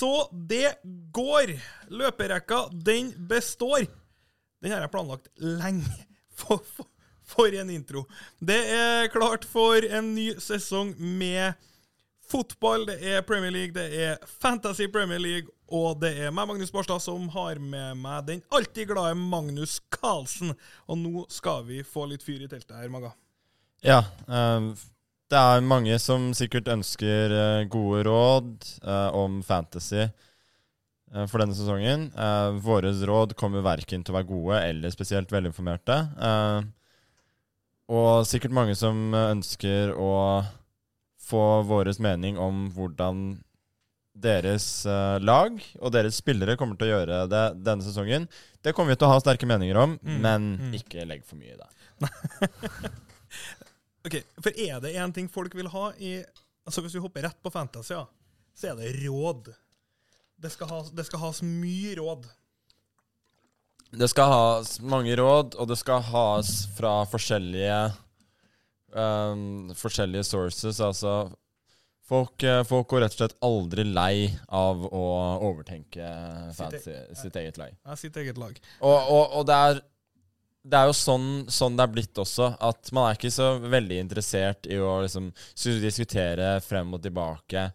så det går. Løperekka, den består. Den har jeg planlagt lenge. For, for, for en intro. Det er klart for en ny sesong med fotball. Det er Premier League, det er Fantasy Premier League, og det er meg, Magnus Barstad, som har med meg den alltid glade Magnus Carlsen. Og nå skal vi få litt fyr i teltet her, Maga. Ja. eh, det er mange som sikkert ønsker eh, gode råd eh, om fantasy eh, for denne sesongen. Eh, våre råd kommer verken til å være gode eller spesielt velinformerte. Eh, og sikkert mange som ønsker å få vår mening om hvordan deres eh, lag og deres spillere kommer til å gjøre det denne sesongen. Det kommer vi til å ha sterke meninger om, Mm, men mm. ikke legg for mye i det. Ok, For er det én ting folk vil ha i Altså Hvis vi hopper rett på fantasy, ja, så er det råd. Det skal, ha, det skal has mye råd. Det skal has mange råd, og det skal has fra forskjellige um, Forskjellige sources. Altså folk, eh, folk går rett og slett aldri lei av å overtenke fantasy, sitt eget lag. Ja, sitt eget lag. Og, og, og det er det er jo sånn, sånn det er blitt også, at man er ikke så veldig interessert i å liksom diskutere frem og tilbake.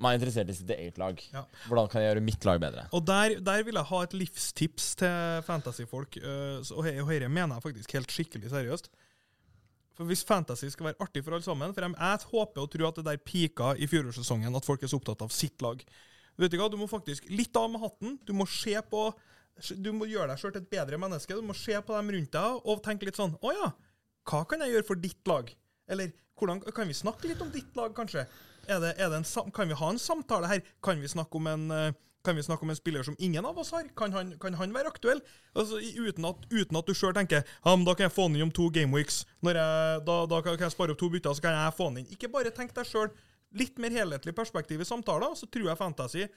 Man er interessert i sitt eget lag. Ja. Hvordan kan jeg gjøre mitt lag bedre? Og der, der vil jeg ha et livstips til fantasyfolk, øh, og dette mener jeg faktisk helt skikkelig seriøst. For Hvis fantasy skal være artig for alle sammen For jeg, jeg håper og tror at det der pika i fjorårssesongen, at folk er så opptatt av sitt lag. Vet Du hva, du må faktisk litt av med hatten. Du må se på Du må gjøre deg sjøl til et bedre menneske. Du må se på dem rundt deg og tenke litt sånn Å ja, hva kan jeg gjøre for ditt lag? Eller hvordan, kan vi snakke litt om ditt lag, kanskje? Er det, er det en, kan vi ha en samtale her? Kan vi snakke om en eh, vi snakke om en spiller som ingen av oss har? Kan han, kan han være aktuell? Altså, uten, at, uten at du sjøl tenker ja, men da kan jeg få han inn om to gameweeks. Da, da kan jeg spare opp to bytter, så kan jeg få han inn. Ikke bare tenk deg sjøl. Litt mer helhetlig perspektiv i samtaler, så tror jeg Fantasy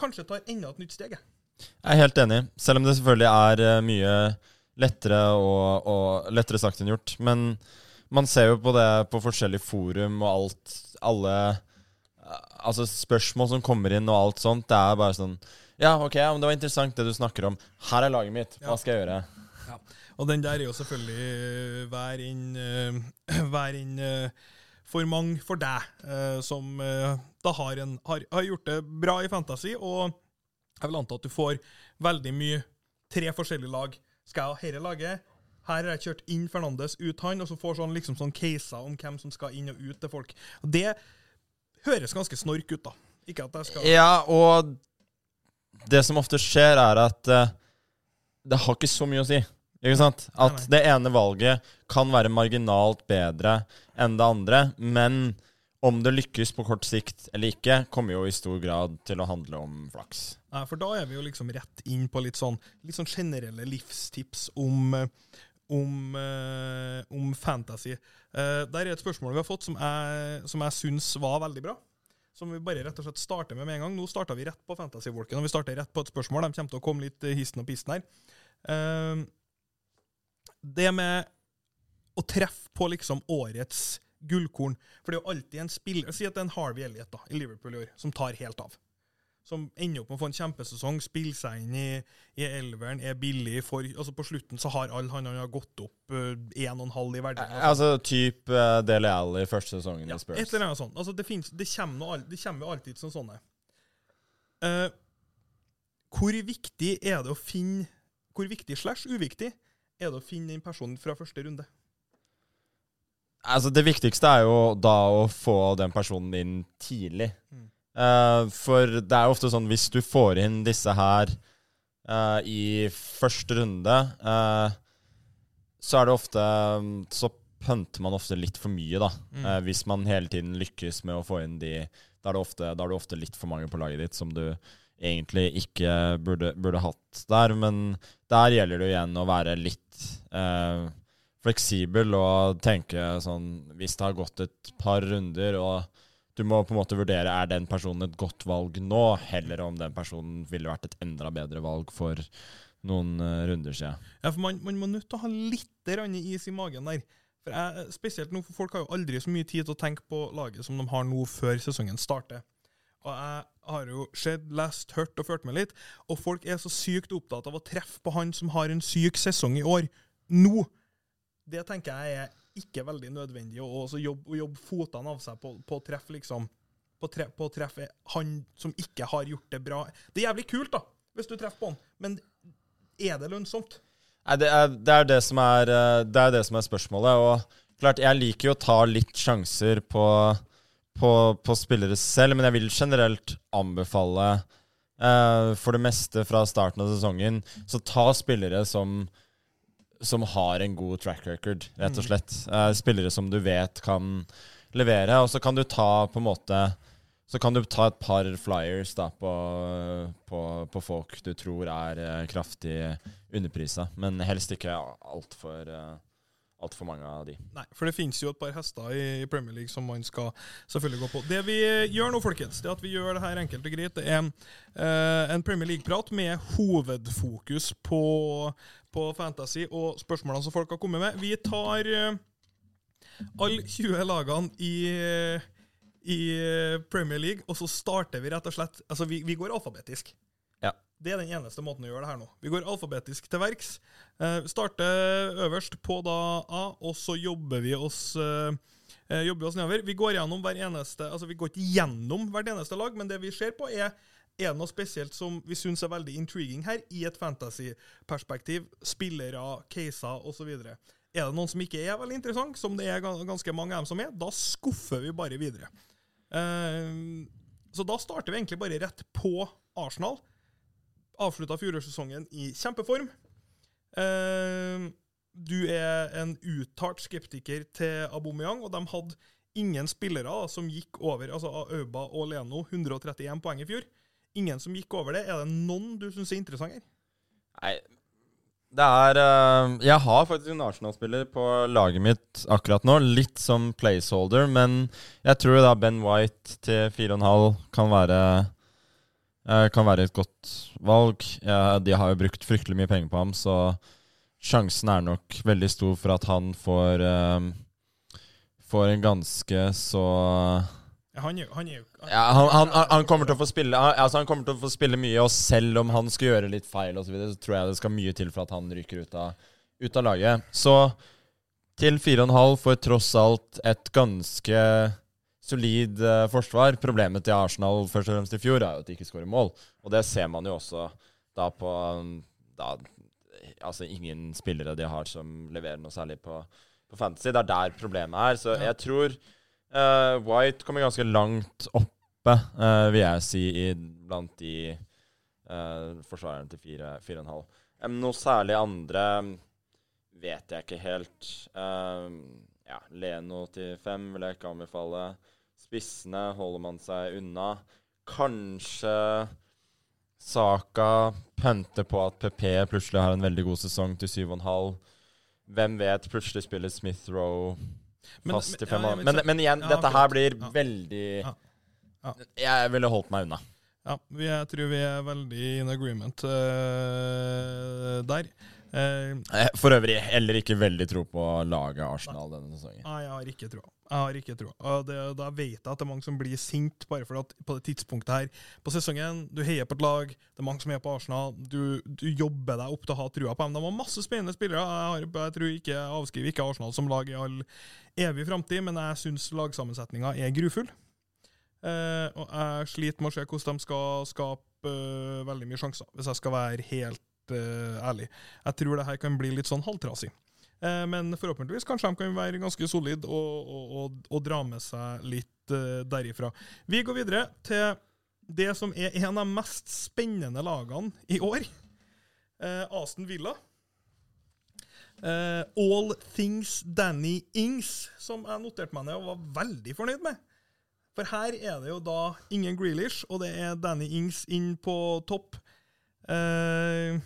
kanskje tar enda et nytt steg. Jeg. Er helt enig, selv om det selvfølgelig er eh, mye lettere, og, og lettere sagt enn gjort. Men man ser jo på det på forskjellige forum og alt Alle eh, Altså spørsmål som kommer inn og alt sånt. Det er bare sånn Ja, ok, ja, men det var interessant det du snakker om. Her er laget mitt. Hva skal jeg gjøre? Og den der er jo selvfølgelig vær hver inn, hver inn for mange for deg, som da har, en, har, har gjort det bra i Fantasy. Og jeg vil anta at du får veldig mye tre forskjellige lag. Skal jeg ha dette laget? Her har jeg kjørt inn Fernandes, ut han, og så får sånn liksom sånn caser om hvem som skal inn og ut til folk. Det høres ganske snork ut, da. Ikke at jeg skal Ja, og det som ofte skjer, er at uh, det har ikke så mye å si. Ikke sant? At det ene valget kan være marginalt bedre enn det andre, men om det lykkes på kort sikt eller ikke, kommer jo i stor grad til å handle om flaks. Nei, for da er vi jo liksom rett inn på litt sånn, litt sånn generelle livstips om, om, eh, om fantasy. Eh, der er et spørsmål vi har fått som jeg, som jeg syns var veldig bra. Som vi bare rett og slett starter med med en gang. Nå starta vi rett på Fantasy-Walken, og vi starter rett på et spørsmål. De kommer til å komme litt eh, histen og pisten her. Det med å treffe på liksom årets gullkorn For det er jo alltid en spiller Si at det er en Harvey Elliot da, i Liverpool i år, som tar helt av som ender opp med å få en kjempesesong, spiller seg inn i, i elveren, er billig for altså På slutten så har alle han, han har gått opp uh, 1,5 i verdien Altså type uh, Dele Alli første sesongen ja, i Spurs. et eller annet sånt. Altså, det, finnes, det, kommer det kommer alltid som sånne. Uh, hvor viktig er det å finne Hvor viktig slash uviktig er det å finne den personen fra første runde? Altså Det viktigste er jo da å få den personen inn tidlig. Mm. Uh, for det er jo ofte sånn hvis du får inn disse her uh, i første runde, uh, så er det ofte Så pønter man ofte litt for mye, da. Mm. Hvis man hele tiden lykkes med å få inn de Da er det ofte, er det ofte litt for mange på laget ditt som du egentlig ikke burde, burde hatt der. Men der gjelder det jo igjen å være litt fleksibel og tenke sånn Hvis det har gått et par runder, og du må på en måte vurdere er den personen et godt valg nå, heller om den personen ville vært et enda bedre valg for noen eh, runder siden. Ja, for man, man må nødt til å ha litt is i magen der. For jeg, spesielt nå, for Folk har jo aldri så mye tid til å tenke på laget som de har nå før sesongen starter. Og jeg har jo sett, lest, hørt og ført med litt, og folk er så sykt opptatt av å treffe på han som har en syk sesong i år. Nå! Det tenker jeg er ikke veldig nødvendig, å jobbe, jobbe fotene av seg på, på å treffe liksom på, tre, på treff han som ikke har gjort det bra. Det er jævlig kult, da, hvis du treffer på han, men er det lønnsomt? Nei, det er det, er det, som, er, eh, det er det som er spørsmålet. Og klart, jeg liker jo å ta litt sjanser på, på, på spillere selv, men jeg vil generelt anbefale, eh, for det meste fra starten av sesongen, så ta spillere som som har en god track record, rett og mm. slett. Eh, spillere som du vet kan levere. Og så kan du ta på en måte så kan du ta et par flyers da, på, på, på folk du tror er uh, kraftig underprisa, men helst ikke altfor uh, alt for mange av de. Nei, for det finnes jo et par hester i, Premier League som man skal selvfølgelig gå på. Det vi gjør nå, folkens, det at vi gjør det her enkelt og greit. Det er en Premier League-prat med hovedfokus på, på, fantasy og spørsmålene som folk har kommet med. Vi tar uh, alle 20 lagene i i eh, Premier League, og så starter vi rett og slett Altså, vi, vi går alfabetisk. Ja. Det er den eneste måten å gjøre det her nå. Vi går alfabetisk til verks. Eh, starter øverst på da A, og så jobber vi oss eh, eh, jobber oss nedover. Vi går gjennom hver eneste Altså, vi går ikke gjennom hvert eneste lag, men det vi ser på, er er det noe spesielt som vi syns er veldig intriguing her, i et fantasy-perspektiv? Spillere, caser osv. Er det noen som ikke er veldig interessant, som det er ganske mange av dem som er, da skuffer vi bare videre. Uh, så da starter vi egentlig bare rett på Arsenal. Avslutta fjorårssesongen i kjempeform. Uh, du er en uttalt skeptiker til Aubameyang, og de hadde ingen spillere som gikk over altså Auba og Leno 131 poeng i fjor. Ingen som gikk over det. Er det noen du syns er interessant her? Nei, det er uh, Jeg har faktisk en Arsenal-spiller på laget mitt akkurat nå. Litt som placeholder, men jeg tror da Ben White til 4,5 kan være uh, Kan være et godt valg. Ja, de har jo brukt fryktelig mye penger på ham, så sjansen er nok veldig stor for at han får Får en ganske så han, han, han, han, kommer til å få spille altså Han kommer til å få spille mye, og selv om han skal gjøre litt feil, og så, videre, så tror jeg det skal mye til for at han ryker ut av, ut av laget. Så til 4,5 for tross alt et ganske solid uh, forsvar. Problemet til Arsenal først og fremst i fjor er jo at de ikke skårer mål. Og det ser man jo også da på da, Altså ingen spillere de har som leverer noe særlig på, på Fantasy. Det er der problemet er. Så jeg tror Uh, White kommer ganske langt oppe, uh, vil jeg si, i, blant de uh, forsvarerne til 4,5. Um, noe særlig andre vet jeg ikke helt. ja, Leno til 5 vil jeg ikke anbefale. Spissene holder man seg unna. Kanskje Saka pønter på at PP plutselig har en veldig god sesong til 7,5. Hvem vet, plutselig spiller Smith Roe fast i fem år. Men, men, igjen, dette her blir veldig Jeg ville holdt meg unna. Ja, jeg tror vi er veldig in agreement uh, der. Uh, For øvrig heller ikke veldig tro på laget Arsenal denne sesongen. Nei, jeg har ikke troa. Jeg har ikke tro. Da vet jeg at det er mange som blir sint bare fordi at på det tidspunktet her på sesongen Du heier på et lag, det er mange som er på Arsenal, du, du jobber deg opp til å ha trua på dem. De har masse spennende spillere. Jeg, har, jeg tror ikke, jeg avskriver ikke Arsenal som lag i all evig framtid, men jeg syns lagsammensetninga er grufull. Eh, og jeg sliter med å se hvordan de skal skape uh, veldig mye sjanser, hvis jeg skal være helt uh, ærlig. Jeg tror det her kan bli litt sånn halvtrasig. Eh, men forhåpentligvis kanskje de kan være ganske solide og, og, og, og, dra med seg litt uh, derifra. Vi går videre til det som er en av mest spennende lagene i år. Aston Villa. All Things Danny Ings, som jeg noterte meg ned og var veldig fornøyd med. For her er det jo da ingen Grealish, og det er Danny Ings inn på topp. Uh,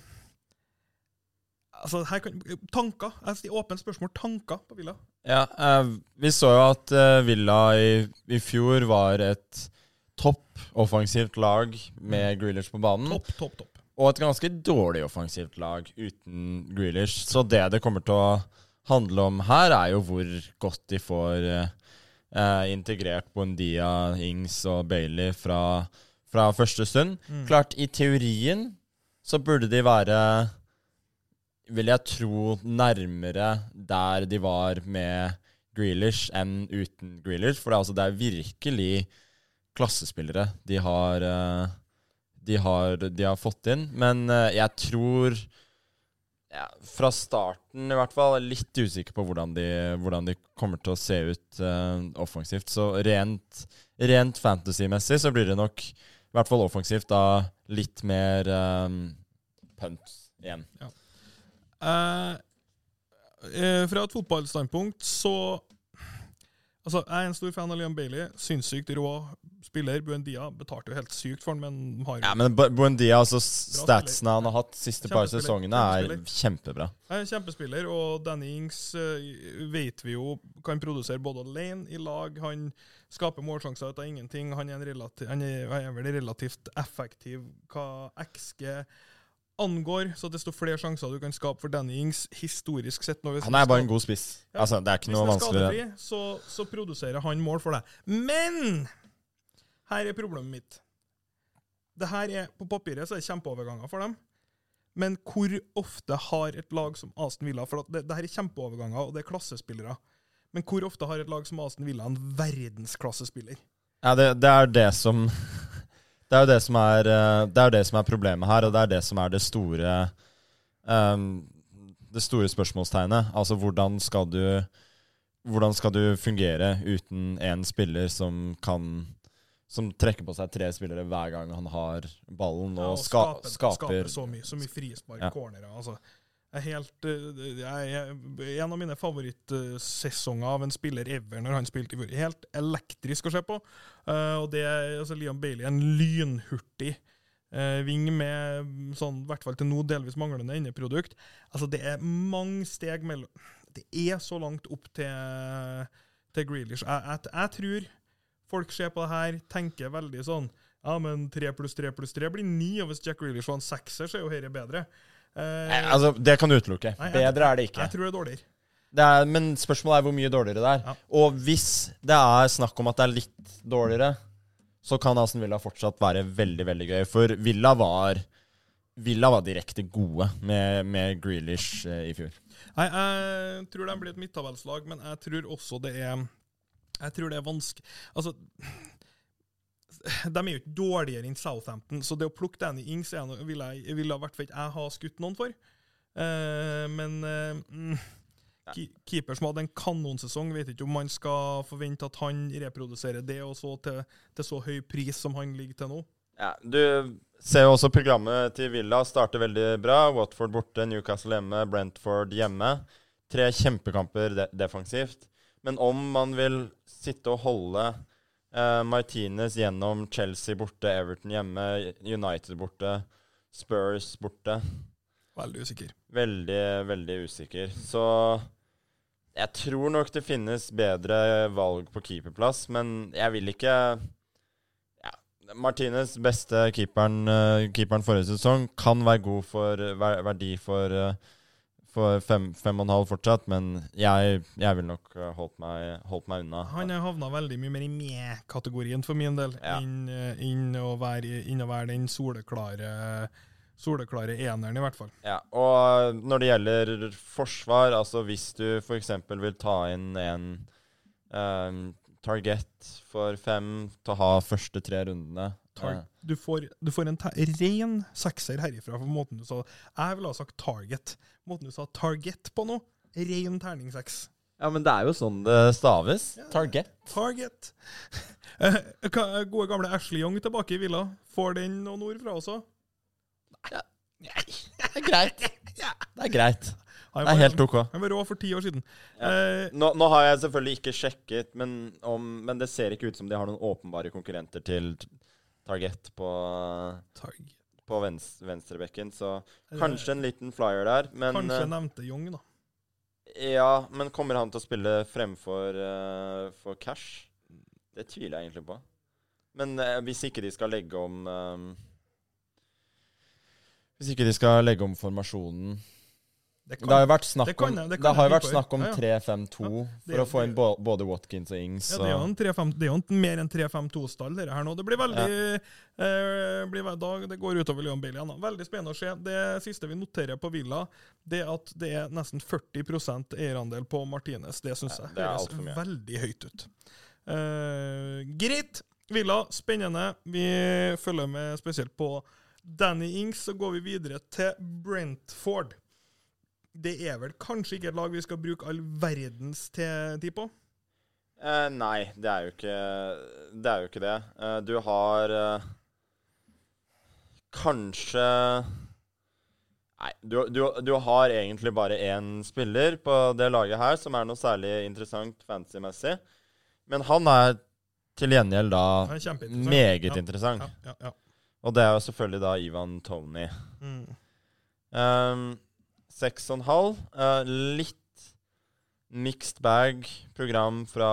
Altså, her kan, tanker? Jeg åpent spørsmål. Tanker på Villa? Ja, eh, Vi så jo at eh, Villa i, i, fjor var et topp offensivt lag med mm. Grealish på banen. Topp, topp, topp. Og et ganske dårlig offensivt lag uten Grealish. Så det det kommer til å handle om her, er jo hvor godt de får eh, eh, integrert Bondia, Ings og Bailey fra, fra første stund. Mm. Klart, i teorien så burde de være Vil jeg tro nærmere der de var med Grealish enn uten Grealish. For det er, altså, det er virkelig klassespillere de har, eh, de har, de har fått inn. Men eh, jeg tror ja, Fra starten i hvert fall litt usikker på hvordan de, hvordan de kommer til å se ut uh, offensivt. Så rent, rent fantasy-messig så blir det nok, i hvert fall offensivt, da litt mer um, punt igjen. Eh, eh, fra et fotballstandpunkt så Altså, Jeg er en stor fan av Liam Bailey. Sinnssykt rå spiller. Buendia betalte jo helt sykt for han, men har Ja, men Buendia, altså statsene han har hatt siste par sesongene, er kjempebra. er kjempespiller, og Danny Ings eh, vet vi jo kan produsere både alene, i lag. Han skaper målsjanser ut av ingenting. Han en relati- han er, han er vel relativt effektiv hva XG angår, så desto flere sjanser du kan skape for Danny Ings historisk sett. Når vi- Han er bare en god spiss. Ja. Altså, det er ikke Hvis det han er skadefri, så, så produserer han mål for deg. Men her er problemet mitt. Det her er, På papiret så er det kjempeoverganger for dem. Men hvor ofte har et lag som Aston Villa For det, det her er kjempeoverganger, og det er klassespillere. Men hvor ofte har et lag som Aston Villa en verdensklassespiller? Ja, det, det er det som Det er jo det som er eh, Det er det som er problemet her, og det er det som er det store um, Det store spørsmålstegnet. Altså hvordan skal du Hvordan skal du fungere uten en spiller som kan Som trekker på seg tre spillere hver gang han har ballen, og, Ja, og skaper, skaper så mye, så mye frispark, Ja. cornere. Altså. Jeg helt, eh, jeg, jeg, en av mine favorittsesonger av en spiller ever når han spilte i fjor. Helt elektrisk å se på. Eh, og det er altså Liam Bailey, en lynhurtig eh, ving med sånn, i hvert fall til nå delvis manglende endeprodukt. Altså, det er mange steg mellom Det er så langt opp til, til Grealish. Jeg tror folk ser på det her, tenker veldig sånn ja, men tre pluss tre pluss tre blir ni, og hvis Jack Grealish var en sekser, så er jo dette bedre. Eh, Nei, Altså, det kan du utelukke. Nei, jeg- Bedre er det ikke. Jeg tror det er dårligere. Det er, men spørsmålet er hvor mye dårligere det er. Ja. Og hvis det er snakk om at det er litt dårligere, så kan Aston Villa fortsatt være veldig veldig gøy. For Villa var Villa var direkte gode med, med Grealish eh, i fjor. Nei, jeg tror de blir et midttabellslag, men jeg tror også det er Jeg tror det er vanskelig Altså De er jo ikke dårligere enn Southampton, så det å plukke Danny Ings ville jeg ville i hvert fall ikke jeg ha skutt noen for. Uh, men uh, keeper som hadde en kanonsesong, vet ikke om man skal forvente at han reproduserer det, og til, til så høy pris som han ligger til nå. Ja, du ser jo også programmet til Villa starter veldig bra. Watford borte, Newcastle hjemme, Brentford hjemme. Tre kjempekamper de defensivt. Men om man vil sitte og holde eh, Martinez gjennom Chelsea borte, Everton hjemme, United borte, Spurs borte Veldig usikker. Veldig, veldig usikker. Så jeg tror nok det finnes bedre valg på keeperplass, men jeg vil ikke ja, Martinez, beste keeperen, eh, keeperen forrige sesong, kan være god for ver verdi for, eh, for fem, fem og en halv fortsatt, men jeg, jeg vil nok eh, holdt meg, holdt meg unna. Han har havna veldig mye mer i med-kategorien for min del, Ja. enn eh, å være, være den soleklare, soleklare eneren, i hvert fall. Ja, og når det gjelder forsvar, altså hvis du f.eks. vil ta inn en um, target for fem til å ha første tre rundene Tar du, får, du får en ta ren sekser herifra for måten du sa Jeg ville ha sagt target. Måten du sa target på nå, ren terning seks. Ja, men det er jo sånn det staves. Target. Target. Eh, Gode gamle Ashley Young tilbake i villa. Får den noen ord fra også? Nei. Ja. Det er greit. Det er greit. Det er helt ok. Han var rå for ti år siden. Ja. Eh, Nå, nå har jeg selvfølgelig ikke sjekket, men, om, men det ser ikke ut som de har noen åpenbare konkurrenter til Target på, target. på venstre, venstrebekken, så kanskje en liten flyer der. Men, Kanskje jeg nevnte Young, da. Ja, men kommer han til å spille fremfor uh, for cash? Det tviler jeg egentlig på. Men uh, hvis ikke de skal legge om um, Hvis ikke de skal legge om formasjonen Det Det har jo kan, vært snakk det om, det det har jo vært snakk om ja, ja. 3-5-2 det for å få inn både Watkins og Ings. ja, det er jo en 3-5 det er jo en, mer enn 3-5-2-stall, dette her nå. Det blir veldig eh, blir, vel- da, Det går utover Leon Bailey igjen. Veldig spennende å se. Det siste vi noterer på Villa, det er at det er nesten 40% eierandel på Martinez. Det syns jeg det høres veldig høyt ut. Eh, greit. Villa, spennende. Vi følger med spesielt på Danny Ings. Så går vi videre til Brentford. Det er vel kanskje ikke et lag vi skal bruke all verdens tid på? Eh, nei, det er jo ikke det. Jo ikke det. Eh, du har eh, kanskje Nei, du, du, du har egentlig bare én spiller på det laget her som er noe særlig interessant fantasy-messig. Men han er til gjengjeld da er meget Ja, interessant. Ja, ja. Og det er jo selvfølgelig da Ivan Tony. Mm. Um, Seks og en halv. Eh, litt mixed bag program fra,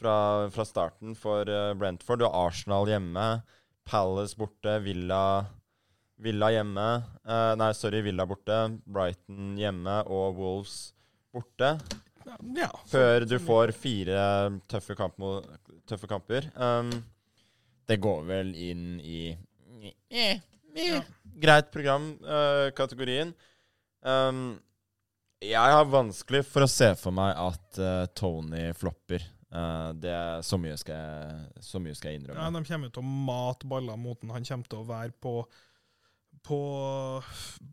fra, fra starten for eh, Brentford. Du har Arsenal hjemme, Palace borte, Villa, Villa hjemme. Eh, nei, sorry, Villa borte, Brighton hjemme og Wolves borte. Ja. Før du får fire tøffe, kamp tøffe kamper. Um, det går vel inn i Ja. greit program-kategorien. um, jeg har vanskelig for å se for meg at uh, Tony flopper. Uh, det Så mye skal jeg, så mye skal jeg Ja, innrømme. de kommer til å mate baller mot den. Han kommer til å være på på,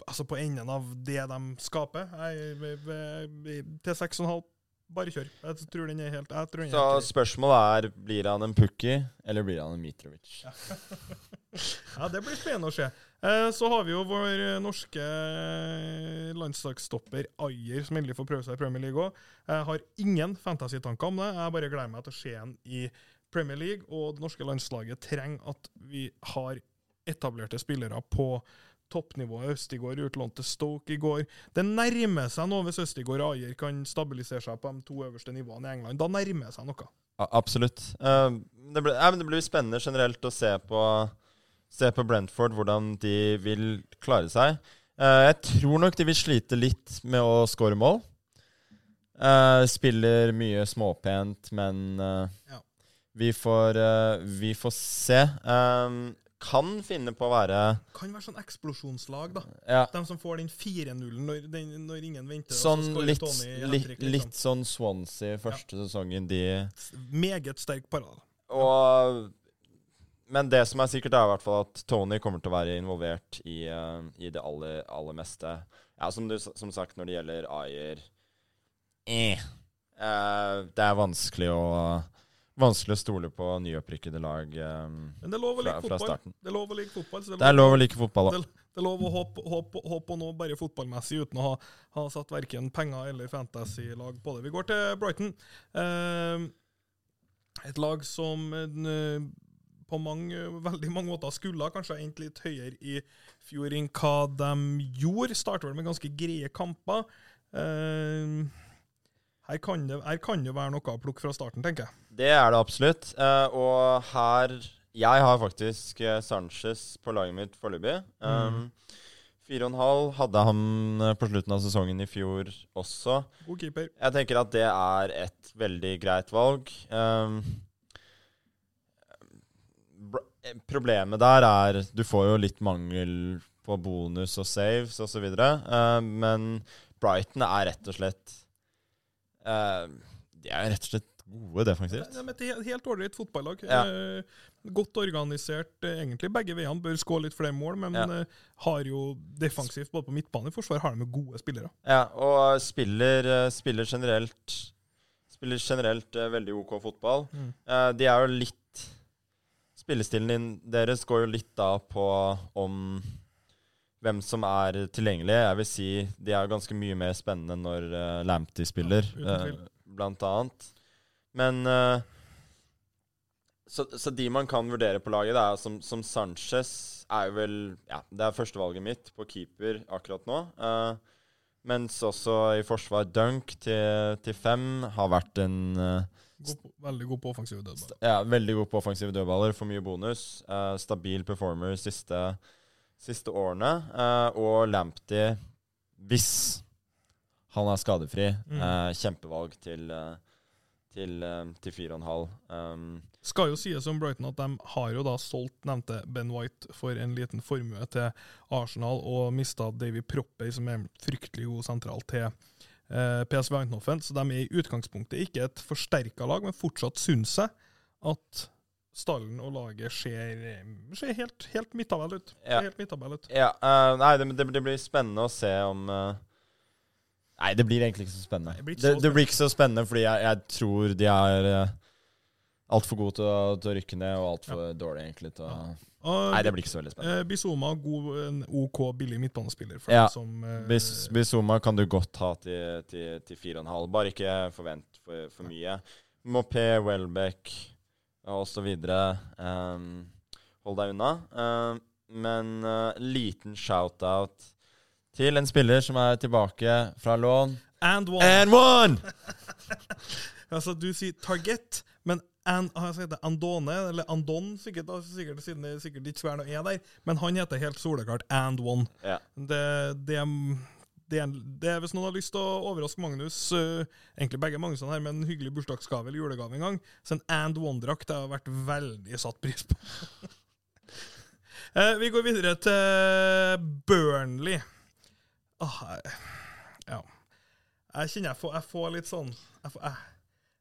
altså på enden av det de skaper. Jeg, jeg, jeg, til 6,5, bare kjør. Jeg tror den er helt jeg tror den er Så helt Så spørsmålet er blir han en Pukki, eller blir han en Mitrovic? Ja, Det blir spennende å se. Eh, Så har vi jo vår norske eh, landslagsstopper Ayer, som endelig får prøve seg i Premier League òg. Jeg har ingen fantasy-tanker om det. Jeg bare gleder meg til å se ham i Premier League. Og det norske landslaget trenger at vi har etablerte spillere på toppnivå. Østigård utlånt til Stoke i går. Det nærmer seg nå hvis Østigård og Ayer kan stabilisere seg på de to øverste nivåene i England. Da nærmer seg noe. Absolutt. Eh, ja, det blir spennende generelt å se på, se på Brentford, hvordan de vil klare seg. Eh, jeg tror nok de vil slite litt med å score mål. Eh, spiller mye småpent, men eh, Ja. vi, får, vi får se. Eh, kan finne på å være Kan være sånn eksplosjonslag, da. ja, De som får den 4-0 når, når ingen venter. sånn litt, litt, liksom. litt sånn Swansea første sesongen. De Meget sterk parade. Og Men det som er sikkert, er i hvert fall at Tony kommer til å være involvert i, uh, i det aller, aller meste. Ja, som, du, som sagt, når det gjelder Ayer eh. uh, Det er vanskelig å Vanskelig å stole på nyopprykkede lag um, Men det er lov å like fotball. starten. Det er lov å like fotball. Så Det er lov å like fotball òg. det, det er lov å håpe, håpe, håpe på noe bare fotballmessig, uten å ha, ha satt verken penger eller fantasy-lag på det. Vi går til Brighton. Uh, et lag som på mange, veldig mange måter skulle kanskje endt litt høyere i fjor enn hva de gjorde. Starter vel med ganske greie kamper. Uh, her, kan det, her kan det være noe å plukke fra starten, tenker jeg. Det er det absolutt. Uh, og her Jeg har faktisk eh, Sanchez på laget mitt foreløpig. Um, Fire og en halv hadde han på slutten av sesongen i fjor også. God keeper. Jeg tenker at det er et veldig greit valg. Um, problemet der er Du får jo litt mangel på bonus og saves osv. Uh, men Brighton er rett og slett uh, De er rett og slett gode defensivt. Ja, et helt- ordentlig ålreit fotballag. Ja. Uh, godt organisert, eh, egentlig. Begge veiene bør skåre litt flere mål, men Ja. eh, har jo defensivt, både på midtbane og forsvar, har de gode spillere. Ja, og spiller, eh, spiller generelt Spiller generelt eh, veldig OK fotball. Mm. Eh, de er jo litt Spillestilen din, deres går jo litt da på om hvem som er tilgjengelig. Jeg vil si de er ganske mye mer spennende når uh, Lamptey spiller, Ja, uh, blant annet. Men uh, så, så de man kan vurdere på laget, det er som, som Sanchez er jo vel Ja, det er førstevalget mitt på keeper akkurat nå. Uh, mens også i forsvar Dunk til, til fem har vært en eh, God veldig god på offensive dødballer. ja, veldig god på offensive dødballer, For mye bonus. Uh, stabil performer siste, siste årene. Uh, og Lamptey hvis han er skadefri, Mm. uh, kjempevalg til, til, til 4,5. Um, Skal jo sies om Brighton at de har jo da solgt nevnte Ben White for en liten formue til Arsenal, og mista Davy Proppey, som er fryktelig god sentral, til PSV Eindhoven. Så de er i utgangspunktet ikke et forsterka lag, men fortsatt syns jeg at stallen og laget ser, eh, ser helt, helt midtabell ut. Ja. Helt midtabell ut. ja, uh, nei, det, det, blir spennende å se om uh, Nei, det blir egentlig ikke så spennende. Nei, det blir ikke det, så det blir ikke så spennende fordi jeg, jeg tror de er uh, altfor god til å, til å rykke ned, og altfor for dårlig egentlig til å Og, Nei, det blir ikke så veldig spennende. eh, Bizoma, god, en OK billig midtbanespiller. For Ja. dem som, eh, Bis, Bizoma kan du godt ha til, til, til 4,5. Bare ikke forvent for, for mye. Mopé, Welbeck videre. Um, hold deg unna. Um, men uh, liten shout-out til en spiller som er tilbake fra lån. And one. And one! Altså, du sier target, men jeg han det Andone, eller Andon, sikkert, da, sikkert siden det sikkert ikke svært noe er der, men han heter helt soleklart And One. Ja. Det, det, det, det Hvis noen har lyst til å overraske Magnus, uh, egentlig begge Magnusene her, med en hyggelig bursdagsgave eller julegave en gang, så en And One-drakt har vært veldig satt pris på. uh, vi går videre til Burnley. Ah, ja. Jeg kjenner jeg får, jeg får litt sånn jeg får, jeg,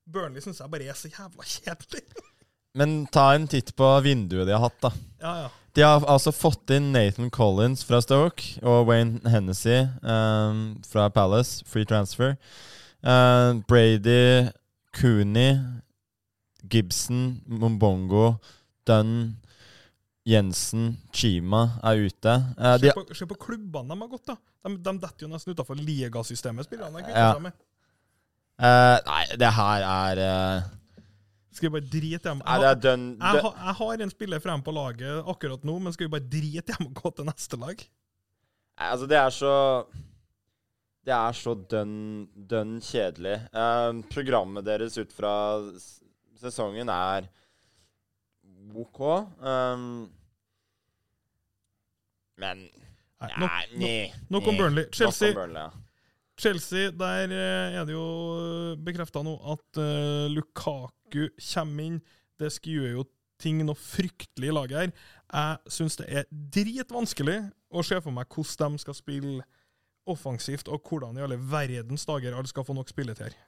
Burnley syns jeg bare er så jævla kjedelig. Men ta en titt på vinduet de har hatt, da. Ja, ja. De har altså fått inn Nathan Collins fra Stoke og Wayne Hennessy um, fra Palace, free transfer. Uh, Brady, Cooney, Gibson, Mombongo, Dunn, Jensen, Chima er ute. Uh, Se på, se på klubbene de har gått, da. De, de detter jo nesten utafor ligasystemet, Ja. med. Uh, nei, det her er uh, Skal vi bare drite dem? Jeg, Dunn Jeg, har- jeg har en spiller frem på laget akkurat nå, men skal vi bare drite dem og gå til neste lag? Nei, Altså, det er så Det er så dønn, dønn kjedelig. Uh, programmet deres ut fra sesongen er OK. Um, men Nei, Nei, nok, nok, om. Burnley. Om Chelsea, Burnley, ja. Chelsea, der eh, er det jo bekrefta nå at uh, Lukaku kommer inn. Det skuer jo ting noe fryktelig i laget her. Jeg syns det er dritvanskelig å se for meg hvordan de skal spille offensivt, og hvordan i alle verdens dager alle skal få nok spilletid her.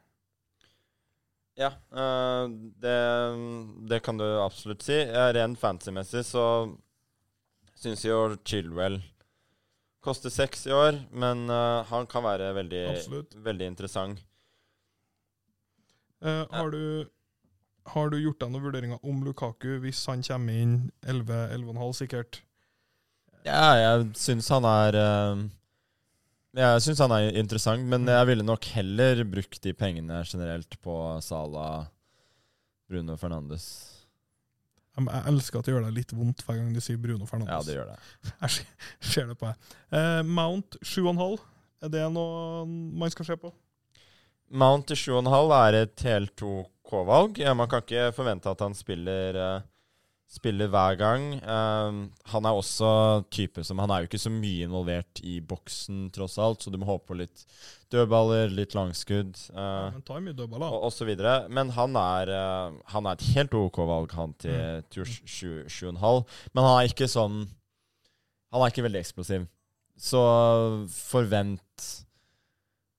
Ja, eh, det, det kan du absolutt si. Eh, Rent fancy-messig så syns jo Chilwell koster seks i år, men uh, han kan være veldig, veldig interessant. Uh, har, du, har du gjort deg noen vurderinger om Lukaku hvis han kommer inn 11-11,5 sikkert? Ja, jeg syns han er uh, Jeg syns han er interessant, men jeg ville nok heller brukt de pengene generelt på Sala, Bruno Fernandes. Jeg, jeg elsker at det gjør deg litt vondt hver gang du sier Bruno Fernandes. Ja, det gjør det. Jeg ser, det på deg. Eh, Mount 7,5. Er det noe man skal se på? Mount til 7,5 er et helt OK-valg. Ja, man kan ikke forvente at han spiller, eh, spiller hver gang. Uh, han er også type som Han er jo ikke så mye involvert i boksen, tross alt, så du må håpe på litt dødballer, litt langskudd. Ja, Uh, men mye dødballer. og, og så videre. Men han er, uh, han er et helt OK valg, han til, Mm. til 7,5. Men han er ikke sånn Han er ikke veldig eksplosiv. Så forvent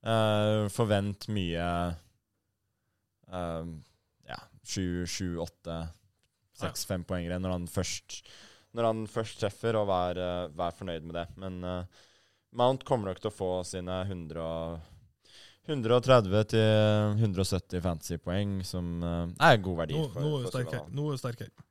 eh, Forvent mye Ja, 7, 7, 8, 6, 5 poengere når han først Når han først treffer, og vær, eh, vær fornøyd med det. Men uh, Mount kommer nok til å få sine 100 130 til 170 fantasypoeng, som uh, er god verdi. Nå, for, nå er du sterk Nå er du.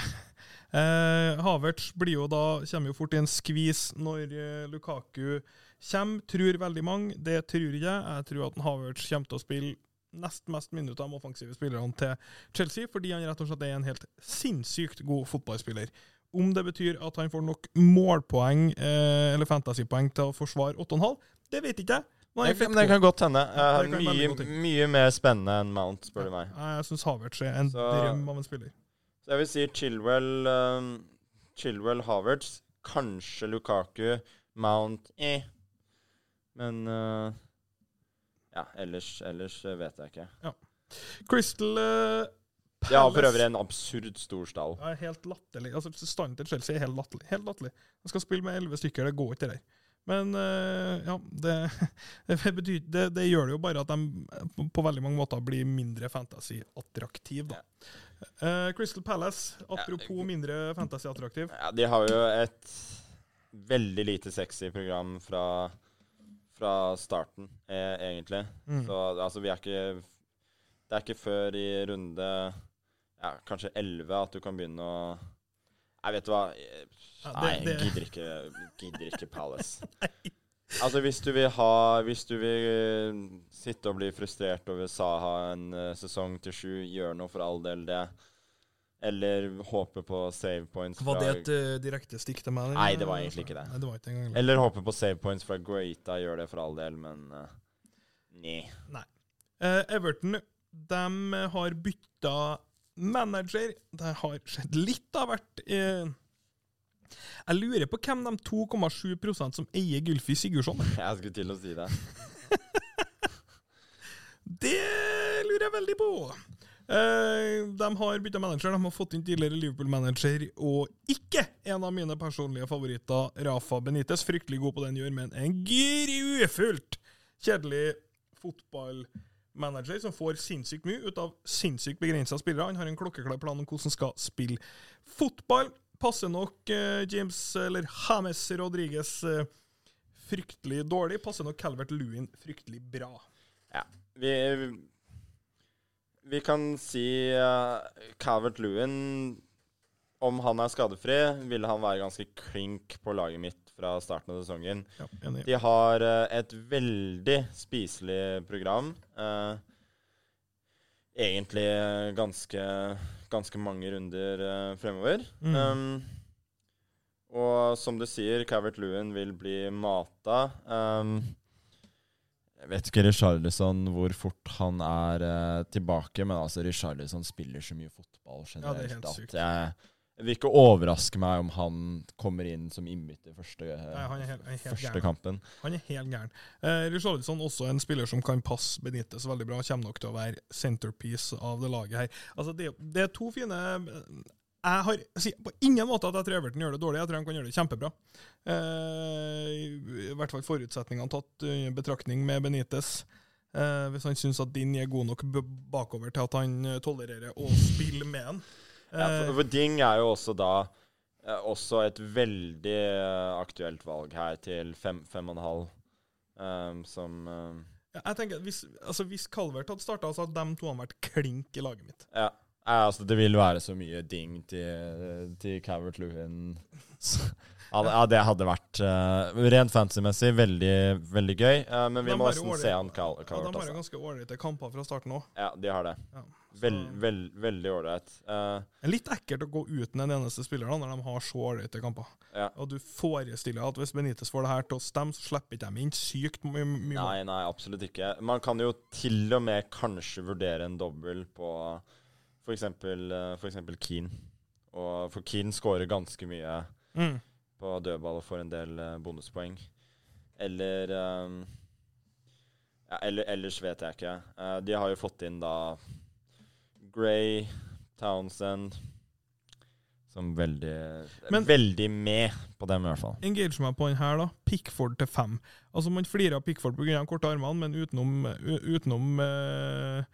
Eh, Havertz blir jo da, kommer jo fort i en skvis når eh, Lukaku kommer, tror veldig mange. Det tror jeg. Jeg tror at Havertz kommer til å spille nest mest minutter av offensive spillerne til Chelsea, fordi han rett og slett er en helt sinnssykt god fotballspiller. Om det betyr at han får nok målpoeng eh, eller fantasypoeng til å forsvare 8,5, det vet ikke jeg. Men Det det kan godt hende. Uh, mye, mye mer spennende enn Mount, spør du meg. Jeg syns Havertz er en Så- drøm av en spiller. Så jeg vil si Chilwell, um, Chilwell Havertz, kanskje Lukaku, Mount eh. Men eh, ja, ellers, ellers eh, vet jeg ikke. Crystal uh, Palace Ja, for øvrig en absurd stor stall. Ja, helt latterlig. Altså, Standen til Chelsea er helt latterlig. Helt latterlig. De skal spille med elleve stykker, det går ikke det der. Men uh, ja, det, det, betyr, det, det gjør det jo bare at de på, på veldig mange måter blir mindre fantasy-attraktiv, da. Eh, Crystal Palace, apropos mindre fantasy-attraktiv. Ja, de har jo et veldig lite sexy program fra, fra starten, eh, egentlig. Mm. Så altså, vi er ikke Det er ikke før i runde ja, kanskje 11 at du kan begynne å Jeg vet du hva Ja, Nei, det- gidder ikke, gidder ikke Palace. Altså, hvis du vil ha Hvis du vil eh, sitte og bli frustrert over Saha en eh, sesong til sju, gjør noe for all del det. Eller håpe på save points fra Var det et uh, direkte stikk til meg? eller? Nei, det var egentlig ikke det. Nei, det var ikke engang. Eller håpe på save points fra Greata, gjør det for all del, men uh, nei. Eh, Everton de har bytta manager. Det har skjedd litt av hvert. Jeg lurer på hvem de 2,7% som eier Gylfi Sigurdsson. Jeg skulle til å si det. Det lurer jeg veldig på. Eh, de har bytta manager. De har fått inn tidligere Liverpool-manager og ikke en av mine personlige favoritter, Rafa Benitez. Fryktelig god på det han gjør, men en grufullt kjedelig fotballmanager som får sinnssykt mye ut av sinnssykt begrensa spillere. Han har en klokkeklar plan om hvordan han skal spille fotball. Passer nok eh, James, eller James Rodriguez, eh, fryktelig dårlig. Passer nok Calvert Lewin fryktelig bra. Ja. Vi, vi kan si uh, Cavert Lewin Om han er skadefri, ville han være ganske klink på laget mitt fra starten av sesongen. Ja, enig. De har uh, et veldig spiselig program. Uh, egentlig eh, ganske, ganske mange runder eh, fremover. Mm. Um, og som du sier, Cavert Lewin vil bli mata. Um, jeg vet ikke Richarlison hvor fort han er eh, tilbake, men altså Richarlison spiller så mye fotball Ja, det er generelt helt at jeg, jeg vil ikke overraske meg om han kommer inn som innbytter første, eh, Nei, han er helt, han er helt første kampen. Han er helt gæren. Eh, Richarlison også en spiller som kan passe Benitez veldig bra. Kommer nok til å være centerpiece av det laget her. Altså, det, det er to fine Jeg har sier på ingen måte at jeg tror Everton gjør det dårlig. Jeg tror han kan gjøre det kjempebra. Eh, I hvert fall forutsetningene tatt i betraktning med Benitez. Eh, hvis han syns at Din er god nok bakover til at han eh, tolererer å spille med han. Ja, for, for Ding er jo også da eh, også et veldig eh, aktuelt valg her til fem, fem og en halv, um, som um, Ja, jeg tenker, at Hvis, altså, hvis Calvert hadde starta, så hadde de to vært klink i laget mitt. Ja. Altså, det vil være så mye ding til, til Cavert Lewin. Ja, det- hadde vært uh, rent fantasy-messig veldig, veldig gøy. Uh, men vi må nesten se han Cal Ja, De har jo altså. ganske ålreite kamper fra starten òg. Ja, de har det. Ja, Vel, vel, veldig ålreit. Uh, litt ekkelt å gå uten en eneste spiller da, når de har så ålreite kamper. Ja. Og du forestiller at hvis Benitez får det her til å stemme, så slipper ikke de inn sykt mye. mål. Nei, nei, absolutt ikke. Man kan jo til og med kanskje vurdere en dobbel på for eksempel, eh, for eksempel Keane. Og for Keane scorer ganske mye Mm. på dødball og får en del eh, bonuspoeng. Eller um, ja, eller, Ellers vet jeg ikke. Uh, de har jo fått inn da Gray, Townsend Som veldig Men- Veldig med på dem, i hvert fall. Engage meg på den her, da. Pickford til fem. Altså, Man flirer av Pickford pga. korte armene, men utenom, utenom eh,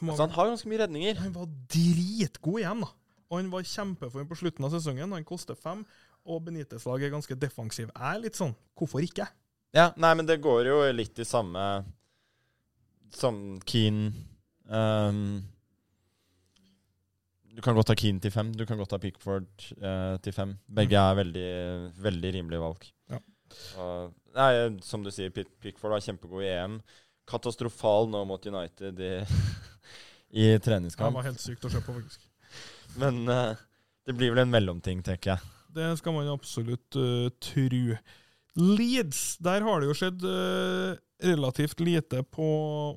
må, Så han har ganske mye redninger. Han var dritgod igjen, da. Og han var kjempeform på slutten av sesongen. Han koster fem, og Benitez lag er ganske defensiv. Jeg er litt sånn Hvorfor ikke? Ja, nei, men det går jo litt i samme Som Keane um, Du kan godt ha Keane til fem. Du kan godt ha Pickford uh, til fem. Begge er veldig, veldig rimelige valg. Ja. Og, nei, som du sier, Pickford var kjempegod i EM. Katastrofal nå mot United i, i Det var helt sykt å se på, faktisk. Men uh, det blir vel en mellomting, tenker jeg. Det skal man absolutt uh, tru. Leeds, der har det jo skjedd uh, relativt lite på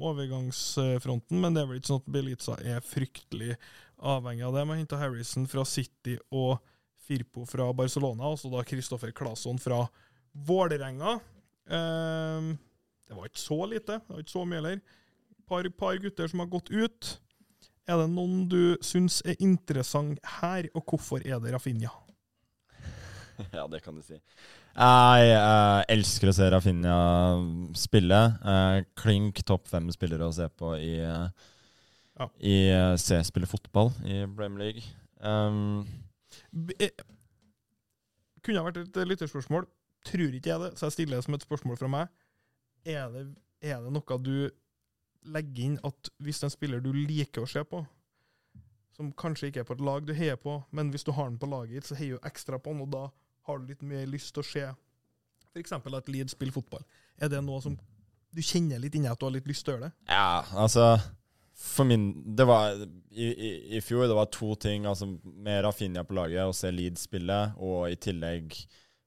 overgangsfronten, men det er vel ikke sånn at Beliza er fryktelig avhengig av det. Man henta Harrison fra City og Firpo fra Barcelona, og så da Christoffer Claesson fra Vålerenga. Uh, det var ikke så lite, det var ikke så mye heller. Par, par gutter som har gått ut. Er det noen du syns er interessant her, og hvorfor er det Rafinha? ja, det kan du si. Jeg jeg elsker å se Rafinha spille. Eh, klink topp fem spillere å se på i, eh, Ja. i eh, C-spille fotball i Bremer League. Um, eh, Kunne ha vært et eh, lytterspørsmål. Tror ikke jeg det, så jeg stiller det som et spørsmål fra meg. Er det, er det noe du legger inn at hvis det er en spiller du liker å se på, som kanskje ikke er på et lag du heier på, men hvis du har den på laget ditt, så heier du ekstra på den, og da har du litt mer lyst til å se f.eks. at Leeds spiller fotball. Er det noe som du kjenner litt inni at du har litt lyst til å gjøre det? ja, altså For min Det var i, i, i fjor det var to ting. Altså Mer Rafinha på laget, å se Leeds spille, og i tillegg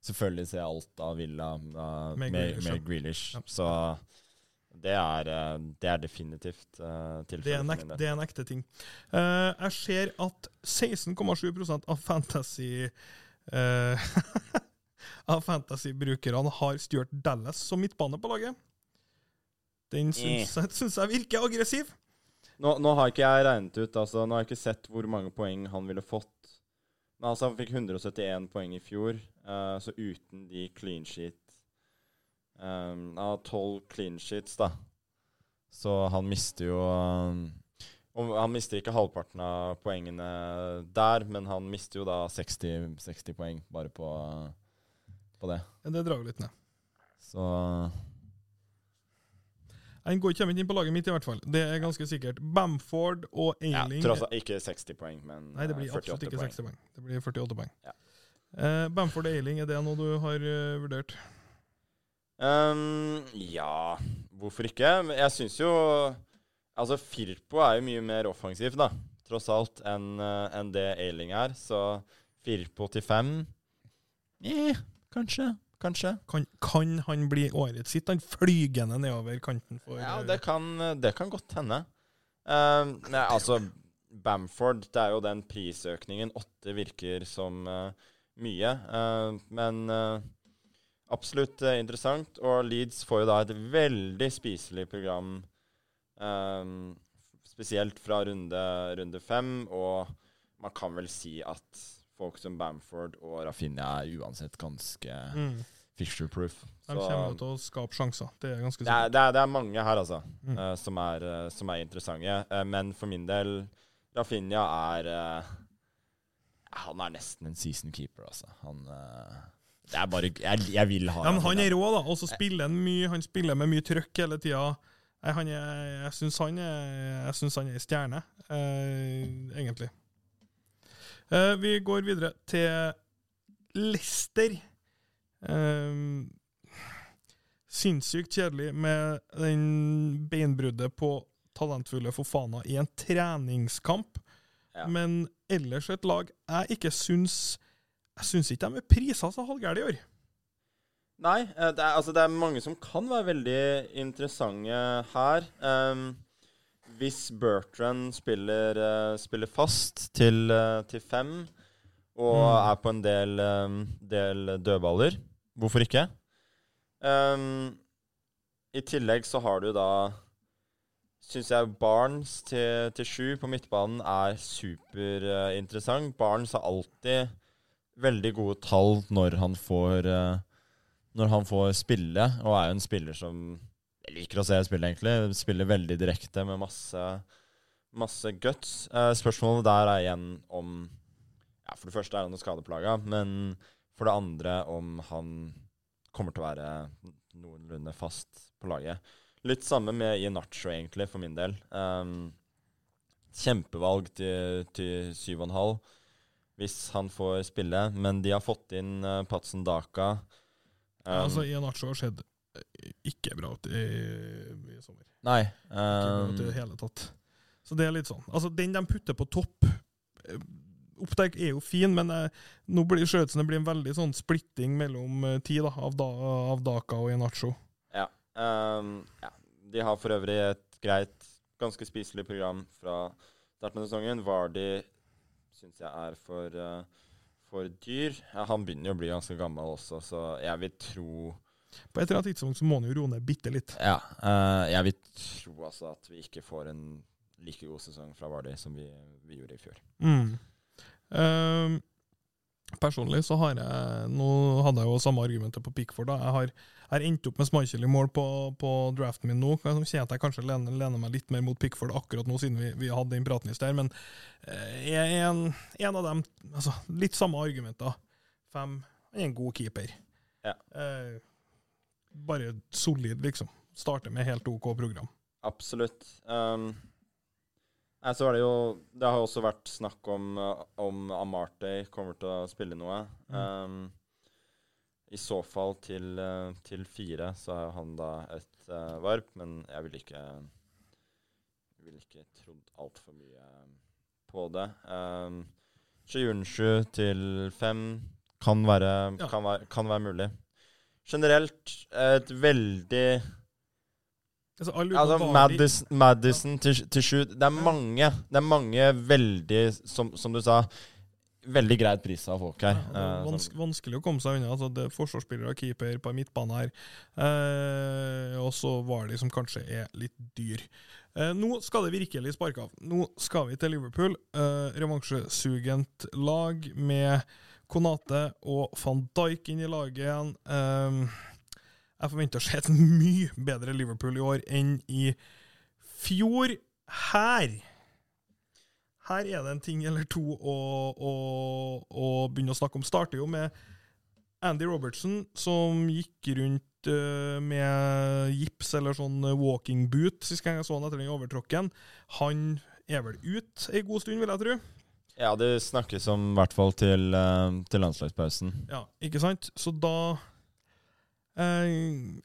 selvfølgelig se alt av Villa uh, Med med, Grealish, med. Grealish. Ja. Så det er, eh, det er definitivt uh, Det tilfellet en ekte, det er en ekte ting. Uh, jeg ser at 16,7% av fantasy uh, Av fantasy-brukerne har Stuart Dallas som midtbane på laget. Den syns, jeg- syns jeg virker aggressiv. Nå, nå har ikke jeg regnet ut, altså, nå har jeg ikke sett hvor mange poeng han ville fått. Men altså, Han fikk 171 poeng i fjor, uh, så uten de clean sheet um, av tolv 12 clean sheets, da. Så han mister jo um, Han mister ikke halvparten av poengene der, men han mister jo da 60, 60 poeng bare på, på det. Det drar litt ned. Så Han går ikke inn på laget mitt, i hvert fall. Det er ganske sikkert. Bamford og ja, Ailing tross alt ikke 60 poeng, men Nei, det eh, blir 48 absolutt ikke poeng. 60 poeng. Det blir 48 poeng. Ja. Uh, Bamford og Ailing, er det noe du har uh, vurdert? Um, ja, hvorfor ikke? Jeg syns jo Altså, Firpo er jo mye mer offensiv, da, tross alt, enn en det Ailing er. Så Firpo til fem eh, Kanskje. Kanskje. Kan, kan han bli årets sitt? Han flygende nedover kanten for Ja, eh, det kan, det kan godt hende. Um, nei, altså, Bamford, det er jo den prisøkningen. Åtte virker som uh, mye. Uh, men eh, absolutt eh, interessant. Og Leeds får jo da et veldig spiselig program, um, spesielt fra runde, runde fem. Og man kan vel si at folk som Bamford og Rafinha er uansett ganske mm. Fisher-proof. De kommer til å skape sjanser. Det er ganske er, sikkert. det, det er mange her, altså, Mm. eh, som, er, eh, som er interessante. Eh, men for min del, Rafinha er eh, Han er nesten en season keeper, altså. Han Det er bare Jeg, jeg vil ha Ja, men han er rå, da. Og så spiller han mye. Han spiller med mye trøkk hele tida. Jeg, jeg syns han er ei synes han er stjerne, eh, egentlig. Eh, vi går videre til Lester. Eh, sinnssykt kjedelig med den beinbruddet på talentfulle Fofana i en treningskamp. Ja. Men ellers et lag jeg ikke syns Jeg syns ikke de er prisa så halvgærent i år. Nei, eh, det er, altså, det er mange som kan være veldig interessante her. Um, hvis Bertrand spiller, uh, spiller fast til, uh, til fem og Mm. er på en del, um, del dødballer, hvorfor ikke? Um, I tillegg så har du da Syns jeg Barnes til, til sju på midtbanen er superinteressant. Barnes har alltid veldig gode tall når han får eh, Når han får spille, og er jo en spiller som jeg liker å se spille, egentlig. Spiller veldig direkte med masse, masse guts. Eh, spørsmålet der er igjen om ja, For det første er han noe skadeplaga, men for det andre om han kommer til å være noenlunde fast på laget. Litt samme med Inacho, egentlig, for min del. Um, kjempevalg til, til 7,5 hvis han får spille, men de har fått inn uh, Patsen Daka. Um, Ja, altså, Ianacho har sett eh, ikke bra ut i, i sommer. nei. Ikke bra Um, ut i det hele tatt. Så det er litt sånn. Altså, den de putter på topp eh, Opptak er jo fin, men eh, nå blir ser det blir en veldig sånn splitting mellom eh, ti da, av, da, av Daka og Inacho. ja. Um, ja. De har for øvrig et greit, ganske spiselig program fra starten av sesongen. Vardy syns jeg er for, uh, for dyr. Ja, han begynner jo å bli ganske gammel også, så jeg vil tro På et eller annet tidspunkt så må han jo roe ned bitte litt. Ja. eh, jeg vil tro altså at vi ikke får en like god sesong fra Vardy som vi, vi gjorde i fjor. Mm. Ehm, personlig så har jeg Nå hadde jeg jo samme argumentet på Pickford. da. Jeg har, jeg har endt opp med Schmeichel i mål på, på draften min nå. Jeg kjenner at jeg kanskje lener, lener meg litt mer mot Pickford akkurat nå, siden vi, vi hadde den praten i sted. Men eh, jeg er en, en av dem altså, Litt samme argumenter. Fem han er en god keeper. Ja. Eh, bare solid, liksom. Starte med helt OK program. Absolutt. Um, nei, så var det jo Det har jo også vært snakk om uh, om Amartey kommer til å spille noe. Um, I så fall til, uh, til fire så er han da et uh, varp, men jeg ville ikke Ville ikke trodd altfor mye på det. Um, Sjøjunsju til fem kan være, Ja. kan, være, kan være mulig. Generelt et veldig Altså, Altså, Madison, Madison til, til sju Det er mange Det er mange veldig, som, som du sa, veldig greit pris av folk her. Ja, Eh, vanske, vanskelig å komme seg unna. Altså, det er forsvarsspillere, keeper på midtbane her. Eh, og så var de som kanskje er litt dyr. Eh, nå skal det virkelig sparke av. Nå skal vi til Liverpool. Eh, revansjesugent lag med Konate og van Dijk inn i laget igjen. Eh, jeg forventer å se et mye bedre Liverpool i år enn i fjor. Her her er det en ting eller to å, å, å begynne å snakke om. Starter jo med Andy Robertson, som gikk rundt uh, med gips eller sånn walking boot sist gang jeg så han etter den overtråkken. Han er vel ut ei god stund, vil jeg tro. Ja, det snakkes om i hvert fall til, eh, til landslagspausen. Ja, ikke sant? Så da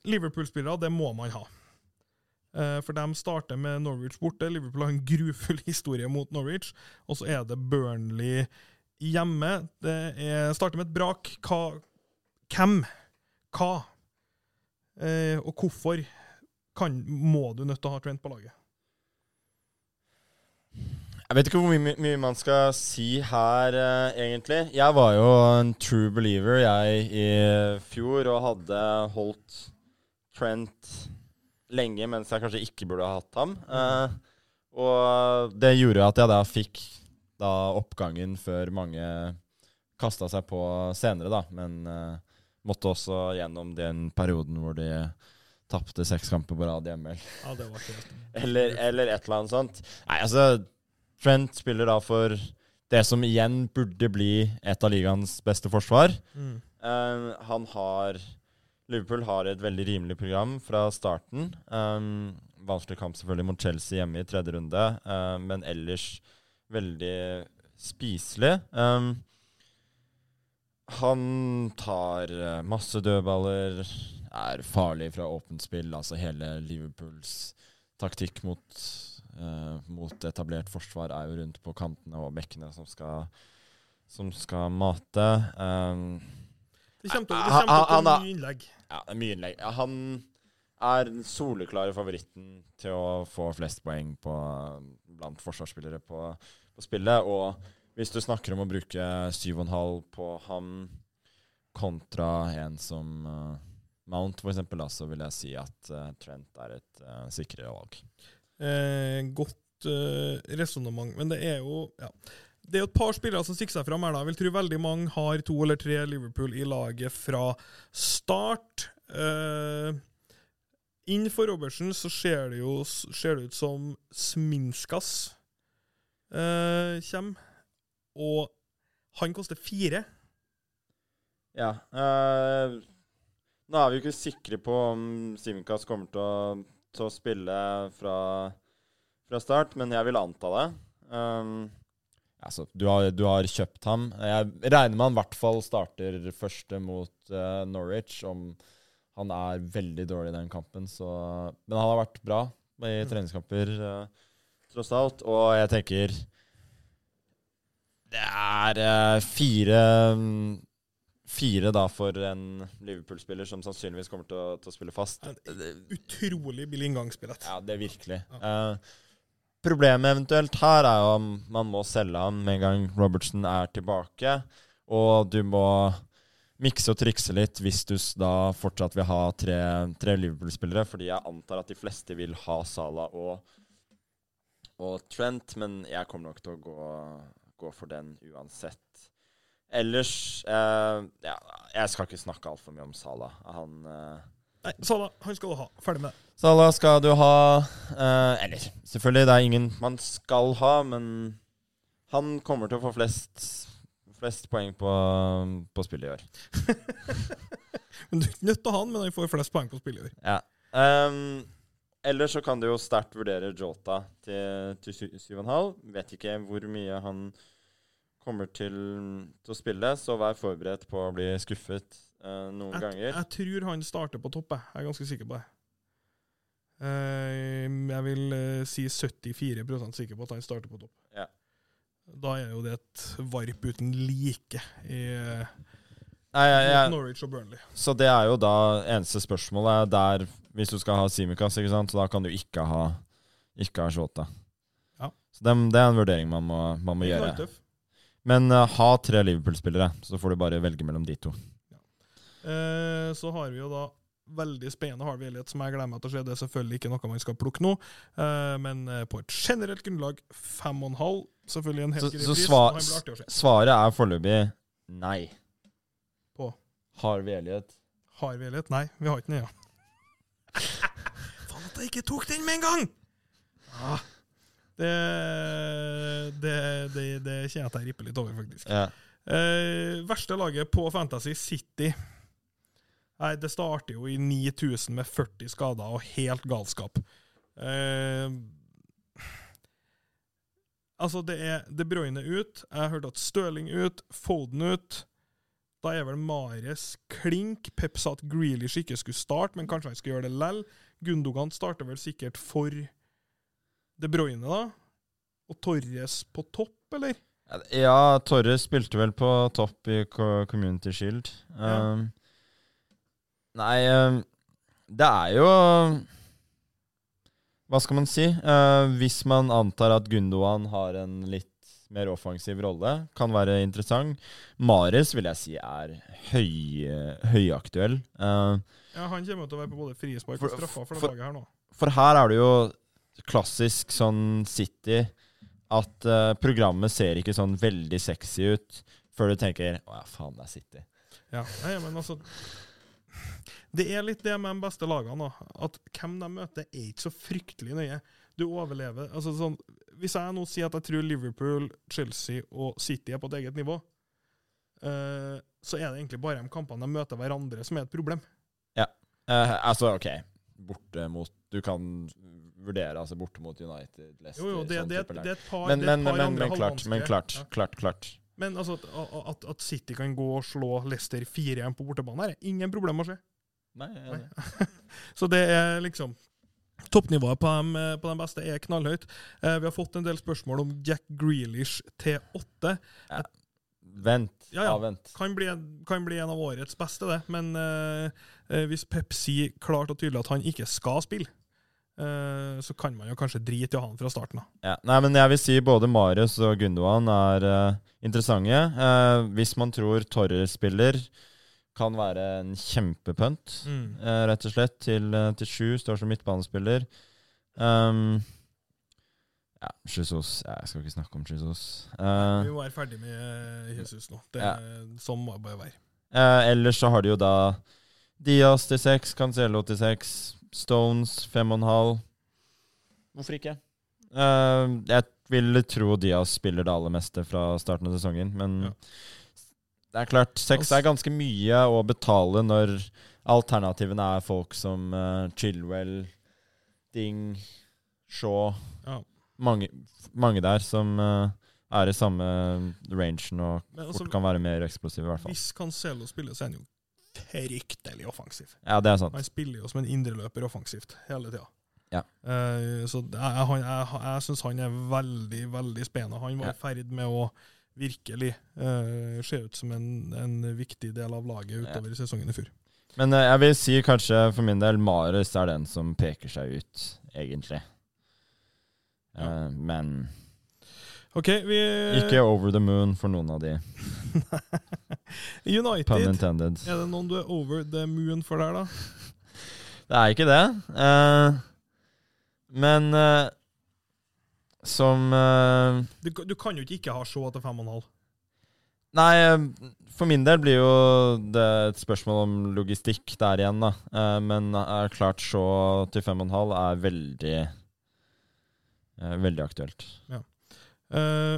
Liverpool-spillere, det må man ha. Eh, for de starter med Norwich borte. Liverpool har en grufull historie mot Norwich. Og så er det Burnley hjemme. Det er, starter med et brak. Hva, hvem? Hva? Eh, og hvorfor kan, må du nødt til å ha Trent på laget? Jeg vet ikke hvor mye, mye man skal si her, uh, egentlig. Jeg var jo en true believer, jeg, i fjor, og hadde holdt Trent lenge mens jeg kanskje ikke burde ha hatt ham. Uh, og det gjorde at jeg da fikk da oppgangen før mange kasta seg på senere, da. Men uh, måtte også gjennom den perioden hvor de tapte seks kamper på rad hjemme. Ja, det var helt Eller, eller et eller annet sånt. Nei, altså Trent spiller da for det som igjen burde bli et av ligaens beste forsvar. mm. Eh, han har Liverpool har et veldig rimelig program fra starten. Um, vanskelig kamp selvfølgelig mot Chelsea hjemme i tredje runde, eh, men ellers veldig spiselig. Um, han tar masse dødballer, er farlig fra åpent spill. Altså hele Liverpools taktikk mot, mot etablert forsvar er jo rundt på kantene og bekkene som skal, som skal mate. Um, Det kommer til, det kommer til å bli mye innlegg. ja, det er mye innlegg. Han er den soleklare favoritten til å få flest poeng på, blant forsvarsspillere på, på spillet. Og hvis du snakker om å bruke 7,5 på ham kontra en som uh, Mount, da, så vil jeg si at uh, Trent er et uh, sikrere valg. Eh, godt eh, resonnement. Men det er jo ja. Det er jo et par spillere som stikker seg fram her. da. Jeg vil tro veldig mange har to eller tre Liverpool i laget fra start. Eh, Innenfor Robertsen så ser det jo ser det ut som Sminskas eh, kommer. Og han koster fire. Ja. eh, nå er vi jo ikke sikre på om Simkas kommer til å, til å spille fra, fra start, men jeg vil anta det. Um, altså, du har, du har kjøpt ham. Jeg regner med han i hvert fall starter første mot uh, Norwich, om han er veldig dårlig i den kampen. Så, men han har vært bra i treningskamper, uh, tross alt. Og jeg tenker Det er uh, fire mm, Fire da for en Liverpool-spiller som sannsynligvis kommer til å, til å spille fast. Utrolig billig inngangsbillett. Ja, det er virkelig. Eh, problemet eventuelt her er jo om man må selge han med en gang Robertson er tilbake. Og du må mikse og trikse litt hvis du da fortsatt vil ha tre, tre Liverpool-spillere. Fordi jeg antar at de fleste vil ha Salah og, og Trent, men jeg kommer nok til å gå, gå for den uansett. Ellers eh, ja, Jeg skal ikke snakke altfor mye om Salah. Han eh, Nei, Salah, han skal du ha. Ferdig med det. Salah skal du ha eh, Eller selvfølgelig, det er ingen man skal ha, men han kommer til å få flest, flest poeng på, på spillet i år. Men Du er ikke nødt til å ha han, men han får flest poeng på spillet i år. Ja. Um, ellers så kan du jo sterkt vurdere Jota til, til 7,5. Vet ikke hvor mye han kommer til, til å spille, så vær forberedt på å bli skuffet eh, noen Jeg, ganger. jeg tror han starter på topp, jeg. Er ganske sikker på det. Eh, jeg vil eh, si 74% sikker på at han starter på topp. Ja. Da er jo det et varp uten like i eh, Nei, jeg, jeg, Norwich og Burnley. Så det er jo da eneste spørsmålet der Hvis du skal ha sant, så da kan du ikke ha Ikke ha Shota. Ja. Så det, det er en vurdering man må, man må gjøre. knalltøff. Men uh, ha tre Liverpool-spillere, så får du bare velge mellom de to. Eh, så har vi jo da veldig spennende Harvey Elliot, som jeg gleder meg til å se. Det er selvfølgelig ikke noe man skal plukke nå, eh, men på et generelt grunnlag fem og en halv. Selvfølgelig en Så, helt grei så pris. sva, og han blir artig å se. svaret er foreløpig nei. På? Harvey Elliot? Harvey Elliot? Nei, vi har ikke den ennå. Faen at jeg ikke tok den med en gang! Ah, det, det, det, det kjenner jeg at jeg ripper litt over, faktisk. Ja. Eh, verste laget på Fantasy City Nei, det starter jo i 9000 med 40 skader og helt galskap. Eh, altså, det er De Bruyne ut. Jeg har hørt at Støling ut. Foden ut. Da er vel Mares klink. Pep sa at Grealish ikke skulle starte, men kanskje han skulle gjøre det lell. Gundogan starter vel sikkert for De Bruyne, da. Og Torres på topp, eller? ja, Torres spilte vel på topp i Community Shield. Ja. Um, nei, um, det er jo Hva skal man si? Uh, hvis man antar at Gundogan har en litt mer offensiv rolle, kan være interessant. Mares vil jeg si er høy, høyaktuell. Uh, Ja, Han kommer til å være på både frispark For- og straffer for det for- laget her nå. For her er det jo klassisk sånn City at uh, programmet ser ikke sånn veldig sexy ut før du tenker Å ja, faen, det er City. Ja, nei, men altså Det er litt det med de beste lagene. da, At hvem de møter, er ikke så fryktelig nøye. Du overlever altså sånn, Hvis jeg nå sier at jeg tror Liverpool, Chelsea og City er på et eget nivå, uh, så er det egentlig bare de kampene de møter hverandre, som er et problem. Eh, altså, OK, borte mot Du kan vurdere altså borte mot United, Leicester Jo, jo, det, sånn det, type det er et par, men, det er men, et par men, andre men klart, men klart, Ja. klart, klart. Men altså, at, at, at City kan gå og slå Leicester 4-1 på bortebane, her er ingen problem å se. Nei, jeg er Nei. Så det er liksom Toppnivået på de, på de beste er knallhøyt. Eh, vi har fått en del spørsmål om Jack Grealish til åtte. Vent. Ja, ja. Avvent. Kan, bli kan bli en av årets beste, det. Men eh, eh, hvis Pepsi klart og tydelig at han ikke skal spille, eh, så kan man jo kanskje drite i å ha han fra starten av. Ja. Nei, men jeg vil si både Marius og Gundogan er uh, interessante. Uh, hvis man tror Torre-spiller kan være en kjempepunt, uh, rett og slett, til, eh, til sju. Står som midtbanespiller. Um, ja, Jesus Jeg skal ikke snakke om Jesus. Eh, Vi må være ferdig med Jesus nå. Det, Ja. Sånn må det bare være. eh, ellers så har de jo da Dias til seks, Cancelo til seks, Stones fem og en halv. Hvorfor ikke? Uh, jeg vil tro Diaz spiller det aller meste fra starten av sesongen, men Ja. det er klart, seks er ganske mye å betale når alternativene er folk som uh, Chilwell, Ding, Shaw Ja. mange, mange der som uh, er i samme rangen og Men altså, fort kan være mer eksplosive, i hvert fall. hvis Cancelo spiller, så er han jo fryktelig offensiv. Ja, det er sant. Han spiller jo som en indreløper offensivt hele tida. Ja. Uh, så jeg, jeg, jeg, jeg syns han er veldig, veldig spennende. Han var Ja. ferd med å virkelig uh, se ut som en, en viktig del av laget utover ja. sesongen i fjor. Men uh, jeg vil si kanskje for min del Marius er den som peker seg ut, egentlig. Ja. Men OK, vi ikke over the moon for noen av de. United. Pun intended. Er det noen du er over the moon for der, da? Det er ikke det. Uh, men uh, som uh, Du, du kan jo ikke ikke ha Shaw til 5,5. Nei, for min del blir jo det et spørsmål om logistikk der igjen, da. Men er klart Shaw til 5,5 er veldig Veldig aktuelt. Eh,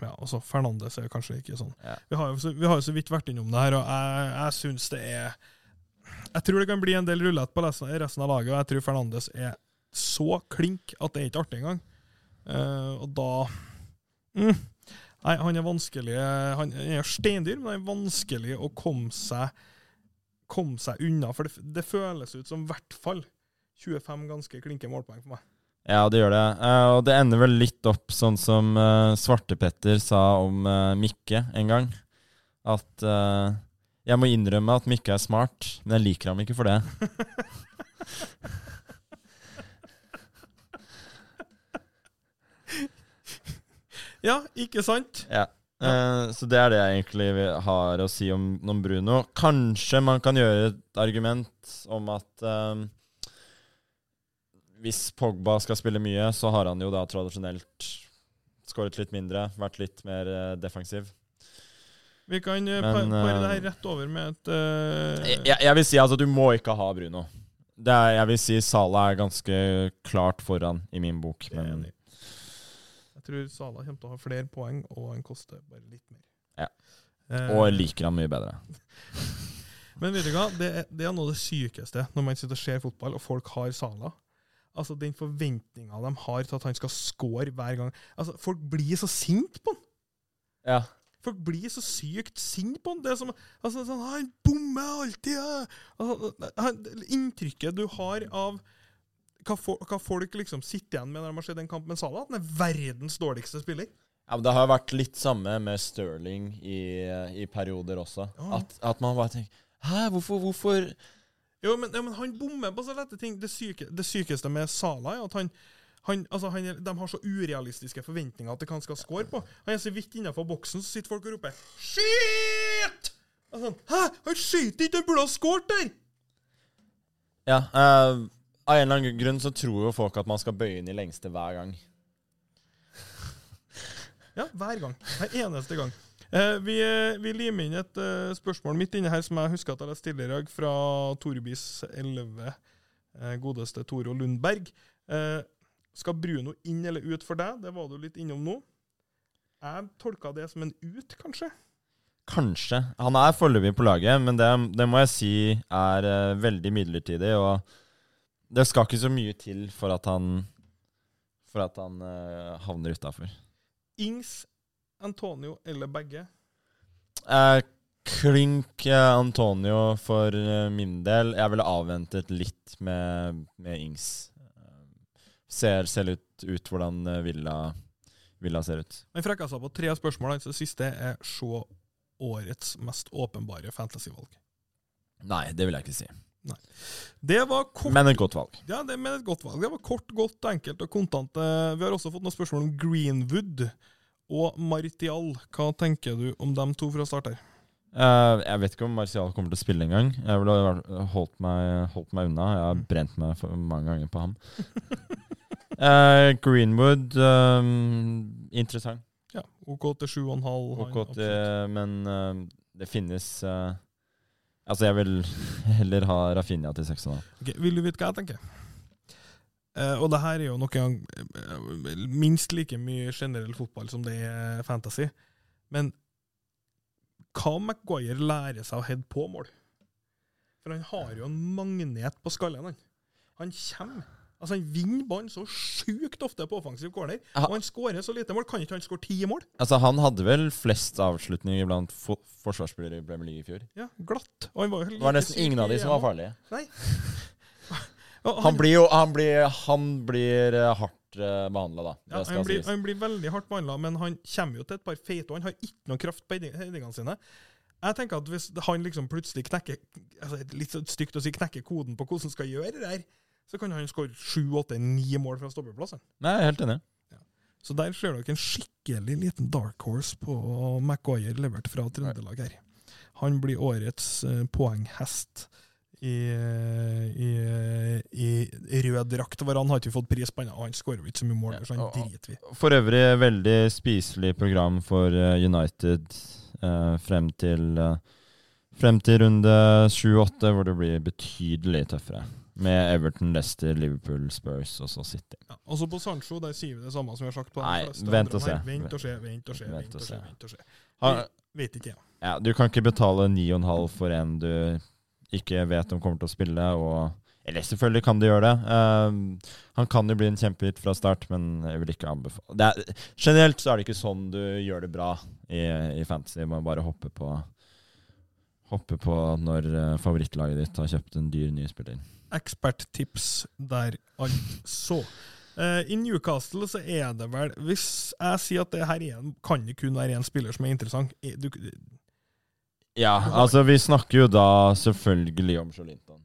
ja, altså, Fernandes er kanskje ikke sånn. Ja. Vi, har jo så, vi har jo så vidt vært innom det her, og jeg, jeg syns det er Jeg tror det kan bli en del rulett på resten, resten av laget, og jeg tror Fernandes er så klink at det er ikke artig engang. Uh, og da mm, Nei, han er vanskelig Han er steindyr, men han er vanskelig å komme seg komme seg unna. For det, det føles ut som i hvert fall 25 ganske klinke målpoeng for meg. Ja, det gjør det. Eh, og det ender vel litt opp sånn som uh, Svartepetter sa om eh, Mikke en gang. At eh, jeg må innrømme at Mikke er smart, men jeg liker ham ikke for det. Ja, ikke sant? Ja. Uh, så det er det jeg egentlig har å si om, om Bruno. Kanskje man kan gjøre et argument om at eh, hvis Pogba skal spille mye, så har han jo da tradisjonelt skåret litt mindre, vært litt mer eh, defensiv. Vi kan uh, Men, pare det eh, her rett over med et uh... Jeg, jeg, vil si altså du må ikke ha Bruno. Det er, jeg vil si Sala er ganske klart foran i min bok. Men. Jeg tror Sala kommer til å ha flere poeng, og han koster bare litt mer. Ja. Eh, Og jeg liker han mye bedre. Men vet du hva, det er, det er noe av det sykeste når man sitter og ser fotball, og folk har Sala. Altså Den forventninga de har til at han skal score hver gang. Altså Folk blir så sinte på han! Ja. Folk blir så sykt sinte på han. Det er som altså, sånn, Han bommer alltid! ja. Altså, han, inntrykket du har av hva, for, hva folk liksom sitter igjen med når de har sett en kamp med Salah, at han er verdens dårligste spiller. Ja, men Det har vært litt samme med Sterling i, i perioder også. Ja. At, at man bare tenker Hæ, hvorfor, hvorfor Jo, men, ja, men han bommer på så lette ting. Det, syke, det sykeste med Sala er at han, han, altså han, er- de har så urealistiske forventninger til hva han skal score på. Han er så vidt innenfor boksen, så sitter folk og roper 'Skyt!' Og sånn, Hæ? Han skyter ikke! Han burde ha skåret der! Ja, uh, Av en eller annen grunn så tror jo folk at man skal bøye inn i lengste hver gang. Ja, hver gang. Hver eneste gang. Eh, vi, eh, vi limer inn et uh, spørsmål midt inne her som jeg husker at jeg leste tidligere i dag, fra Torbis 11, eh, godeste Toro Lundberg. Eh, skal Bruno inn eller ut for deg? Det var du litt innom nå. Jeg tolka det som en ut, kanskje. Kanskje. Han er foreløpig på laget, men det, det må jeg si er uh, veldig midlertidig. Og det skal ikke så mye til for at han For at han uh, havner utafor. Ings, Antonio eller begge? Eh, klink eh, Antonio for eh, min del. Jeg ville avventet litt med, med Ings. Eh, ser, ser litt ut hvordan Villa, Villa ser ut. Han frekka på tre spørsmål. Altså det siste er se årets mest åpenbare fantasyvalg. Nei, det vil jeg ikke si. Det var kort Men et godt valg. Ja, det men et godt valg. Det var kort, godt, enkelt og kontant. Vi har også fått noen spørsmål om Greenwood og Martial. Hva tenker du om dem to fra start her? Uh, jeg vet ikke om Martial kommer til å spille engang. Jeg ville holdt meg, holdt meg unna. Jeg har brent meg for mange ganger på ham. uh, Greenwood um, interessant. Ja, OK til 7,5. OK men uh, det finnes eh, Altså, jeg vil heller ha Rafinha til 6,5. Okay, vil du vite hva jeg tenker? Eh, og det her er jo noe eh, minst like mye generell fotball som det er fantasy. Men hva om Maguire lærer seg å heade på mål? For han har jo en magnet på skallen. Han Han kommer Altså Han vinner ballen så sjukt ofte på offensiv corner, og han skårer så lite mål. Kan ikke han skåre ti mål? Altså, han hadde vel flest avslutninger blant fo forsvarsspillere i Premier League i fjor. Ja, glatt. Og han var jo Det var nesten ingen av de som var farlige. Nei. Han blir jo Han blir, han blir eh, hardt uh, behandla, da. Ja, han, blir, han blir veldig hardt behandla, men han kommer jo til et par feite, og han har ikke noe kraft på headingene sine. Jeg tenker at Hvis han liksom plutselig knekker altså litt så stygt å si knekker koden på hvordan han skal gjøre det der, så kan han skåre sju, åtte, ni mål fra stoppeplassen. Nei, jeg er helt enig. Så der ser dere en skikkelig liten dark horse på Maguire levert fra Trøndelag her. Han blir årets eh, poenghest i, i, i rød drakt. Han har ikke fått pris på ennå, han skårer ikke så mye mål, så han driter vi. For øvrig veldig spiselig program for eh, United eh, frem til eh, Frem til runde 7-8, hvor det blir betydelig tøffere. Med Everton, Leicester, Liverpool, Spurs og så City. Ja, også på Sancho der sier vi det samme som vi har sagt på Nei, vent og se. Vent og se, vent og se. Vent og se, vent og se. Ha, Vi vet ikke, ja. ja, du kan ikke betale 9,5 for en du ikke vet om kommer til å spille. Og eller selvfølgelig kan de gjøre det. Uh, han kan jo bli en kjempehit fra start, men jeg vil ikke anbefale er, Generelt så er det ikke sånn du gjør det bra i, i fantasy. Man bare hopper på Hoppe på når uh, favorittlaget ditt har kjøpt en dyr ny spiller. Eksperttips der, altså. Uh, I Newcastle så er det vel Hvis jeg sier at det her er, kan det kun være én spiller som er interessant er, du, Ja, altså vi snakker jo da selvfølgelig om Jolinton.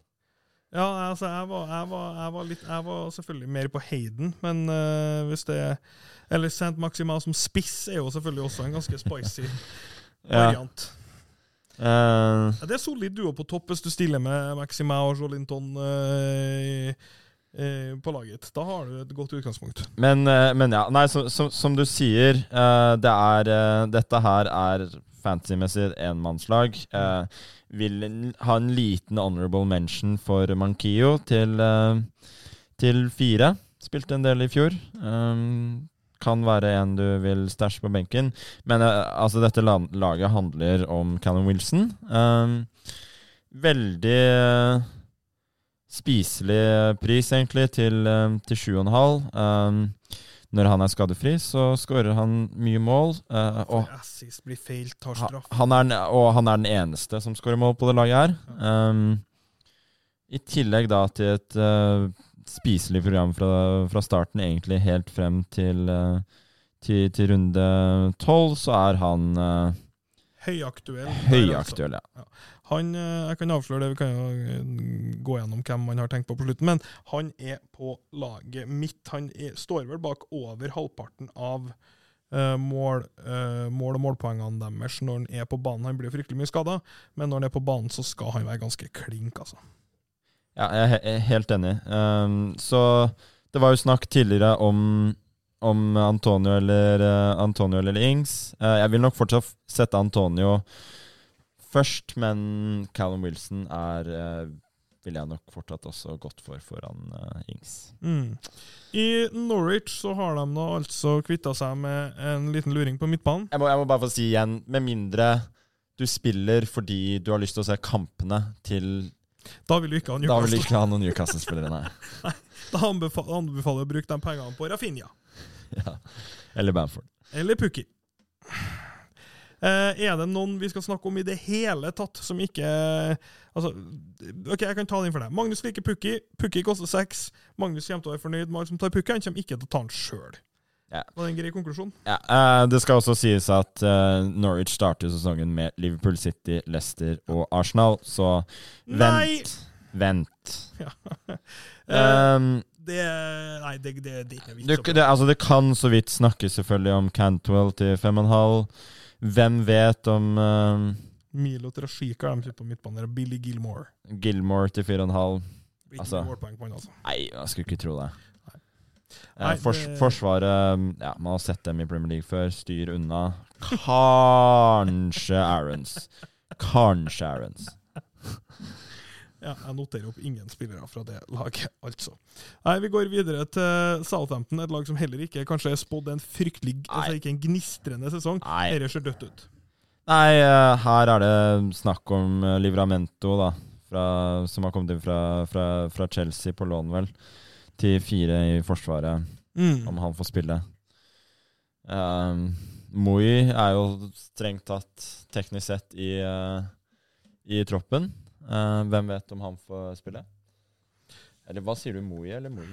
Ja, altså jeg var, jeg, var, jeg, var litt, jeg var selvfølgelig mer på Hayden, men uh, hvis det Eller Saint Maxima som spiss er jo selvfølgelig også en ganske spicy variant. Uh, ja, det er solid duo på topp hvis du stiller med Maxima og Jolinton uh, uh, på laget. Da har du et godt utgangspunkt. Men, men ja, nei, så, så, som du sier, det er, dette her er fantasymessig enmannslag. vil ha en liten honorable mention for Mankio til, til fire. Spilte en del i fjor. Um, kan være en du vil stæsje på benken. Men uh, altså, dette laget handler om Cannon Wilson. Um, veldig uh, spiselig pris, egentlig, til, uh, til 7,5. Um, når han er skadefri, så skårer han mye mål. Uh, og, blir feil, tar straff. Han er, og han er den eneste som skårer mål på det laget her. Um, I tillegg da til et uh, spiselig program fra, fra, starten, egentlig helt frem til, uh, til, til runde tolv, så er han Høyaktuell. Høyaktuell, altså. ja. Han, uh, jeg kan avsløre det, vi kan jo gå gjennom hvem man har tenkt på på slutten, men han er på laget mitt. Han er, står vel bak over halvparten av mål, mål, og målpoengene deres når han er på banen. Han blir fryktelig mye skada, men når han er på banen, så skal han være ganske klink, altså. Ja, jeg er helt enig. Um, så det var jo snakk tidligere om, om Antonio, eller, uh, Antonio eller Ings. Uh, jeg vil nok fortsatt sette Antonio først, men Callum Wilson er uh, vil jeg nok fortsatt også gått for foran Ings. Mm. I Norwich så har de nå altså kvitta seg med en liten luring på midtbanen. Jeg må, jeg må bare få si igjen, med mindre du spiller fordi du har lyst til å se kampene til da vil du ikke ha Newcastle. Da vil du ikke ha noen Newcastle-spillere, nei. nei. Da anbefaler, anbefaler jeg å bruke de pengene på Rafinha. ja. Eller Bamford. Eller Pukki. Eh, er det noen vi skal snakke om i det hele tatt som ikke Altså, ok, jeg kan ta den for deg. Magnus liker Pukki. Pukki koster seks. Magnus kommer til å være fornøyd med alt som tar Pukki. Han kommer ikke til å ta den sjøl. Ja. Var det en grei konklusjon? Ja, uh, Det skal også sies at uh, Norwich starter sesongen med Liverpool City, Leicester og Arsenal, så nei! vent. Vent. Ja. um, det Nei, det, det, det, er det, det, altså, det kan så vidt snakkes selvfølgelig om Cantwell til 5,5. Hvem vet om uh, Milo Trashika er på midtbanen. Billy Gilmore. Gilmore til 4,5. Altså, altså. Nei, jeg skulle ikke tro det. Nei, Fors forsvaret um, ja, Man har sett dem i Premier League før. Styr unna. Kanskje Aarons. Kanskje Aarons. Ja, jeg noterer opp ingen spillere fra det laget, altså. Nei, Vi går videre til Southampton, et lag som heller ikke kanskje er spådd en fryktelig altså ikke en gnistrende sesong. Dette ser dødt ut. Nei, uh, her er det snakk om uh, Livramento, da, fra, som har kommet inn fra, fra, fra Chelsea på lån, vel til fire i Forsvaret, mm. om han får spille. Um, Moi er jo strengt tatt teknisk sett i, uh, i troppen. Uh, hvem vet om han får spille? Eller hva sier du, Moi eller Moi?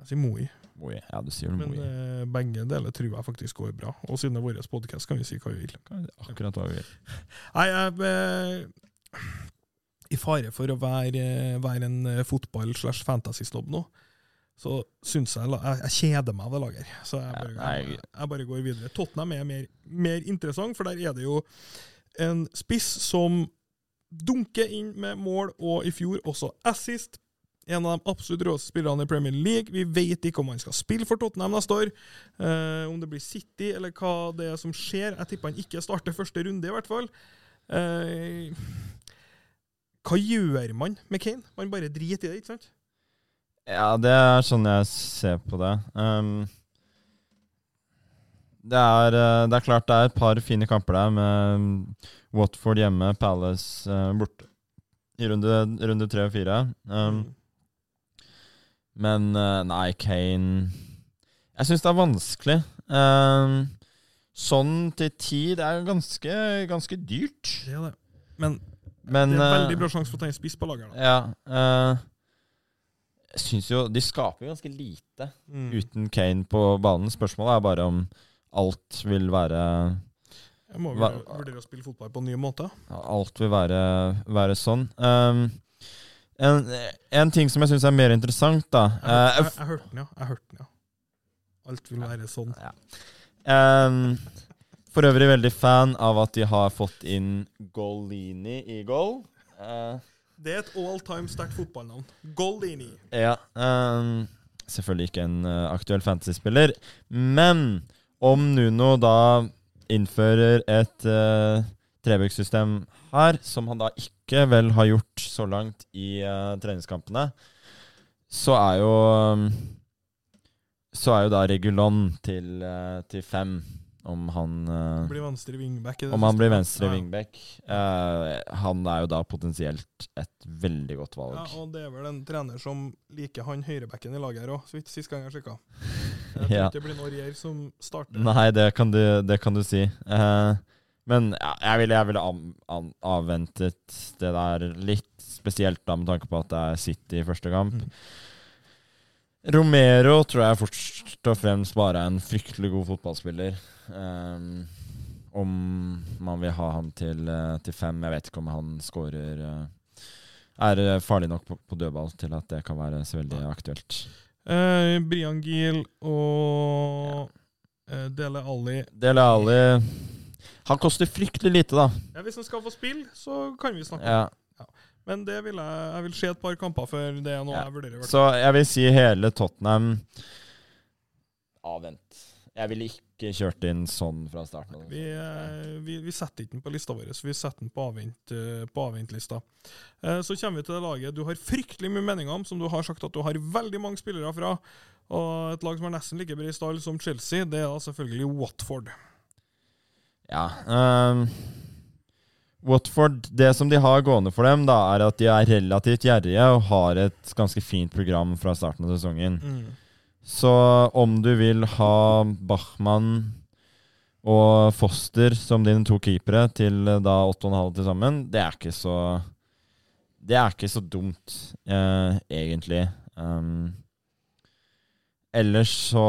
Jeg sier Moi. Moi. Ja, du sier Men Moi. Uh, begge deler tror jeg faktisk går bra. Og siden det er vår podkast, kan vi si hva vi vil. Akkurat hva vi vil. Nei, jeg i fare for å være, være en eh, fotball- slash fantasy-snobb nå, så syns jeg, jeg jeg kjeder meg av det laget. her. Så jeg bare, jeg, jeg bare går videre. Tottenham er mer, mer interessant, for der er det jo en spiss som dunker inn med mål, og i fjor også assist. En av de absolutt råeste spillerne i Premier League. Vi vet ikke om han skal spille for Tottenham neste år. Eh, om det blir City, eller hva det er som skjer. Jeg tipper han ikke starter første runde, i hvert fall. Eh, hva gjør man med Kane? Man bare driter i det, ikke sant? Ja, det er sånn jeg ser på det. Um, det, er, eh, det er klart det er et par fine kamper der, med Watford hjemme, Palace eh, borte i runde, runde tre og fire. Um, Men eh, nei, Kane Jeg syns det er vanskelig. Um, sånn til ti, det er ganske, ganske dyrt. Det er det. Men, Men det er veldig bra sjanse for å ta en spiss på laget. Ja. uh, jeg syns jo De skaper jo ganske lite Mm. uten Kane på banen. Spørsmålet er bare om alt vil være Jeg må vurdere, å spille fotball på en ny måte. Alt vil være, være sånn. Um, en, en ting som jeg syns er mer interessant, da Jeg, eh, jeg, jeg hørte den, ja. Jeg hørte den, ja. Alt vil være sånn. um, For øvrig veldig fan av at de har fått inn Golini i goal. Uh, Det er et all time sterkt fotballnavn. Golini. Ja. Um, selvfølgelig ikke en eh, aktuell fantasyspiller. Men om Nuno da innfører et uh, trebøkssystem her, som han da ikke vel har gjort så langt i uh, treningskampene, så er jo um, Så er jo da Regulon til, eh, til fem, om han uh, Blir venstre wingback. om han blir venstre wingback. Uh, han er jo da potensielt et veldig godt valg. Ja, og det er vel en trener som liker han høyrebacken i laget her òg, så vidt sist gang jeg sjekka. Jeg tror Ja. ikke det blir Norrier som starter. Nei, det kan du, det kan du si. Uh, men ja, jeg ville, jeg ville av, av, avventet det der litt, spesielt da med tanke på at det er City i første kamp. Mm. Romero tror jeg først og fremst bare er en fryktelig god fotballspiller. Um, om man vil ha ham til, eh, til fem Jeg vet ikke om han scorer eh, Er eh, farlig nok på, på dødball til at det kan være så veldig aktuelt. Uh, Brian Giel og uh, Dele Alli Dele Alli Han koster fryktelig lite, da. ja, Hvis han skal få spill, så kan vi snakke om Ja. Men det vil jeg, jeg vil se et par kamper før det er noe Ja. jeg vurderer. Så jeg vil si hele Tottenham Avvent. Jeg ville ikke kjørt inn sånn fra starten. av. Vi, eh, vi, vi setter ikke den på lista vår, så vi setter den på, avvent, eh, på avventlista. Eh, Så kommer vi til det laget du har fryktelig mye meninger om, som du har sagt at du har veldig mange spillere fra. Og et lag som er nesten like bred i stall som Chelsea, det er da selvfølgelig Watford. Ja. ehm, Watford, det som de har gående for dem, da, er at de er relativt gjerrige og har et ganske fint program fra starten av sesongen. Så om du vil ha Bachmann og Foster som dine to keepere til eh, da 8,5 til sammen, det er ikke så Det er ikke så dumt, eh, egentlig. Um, ellers så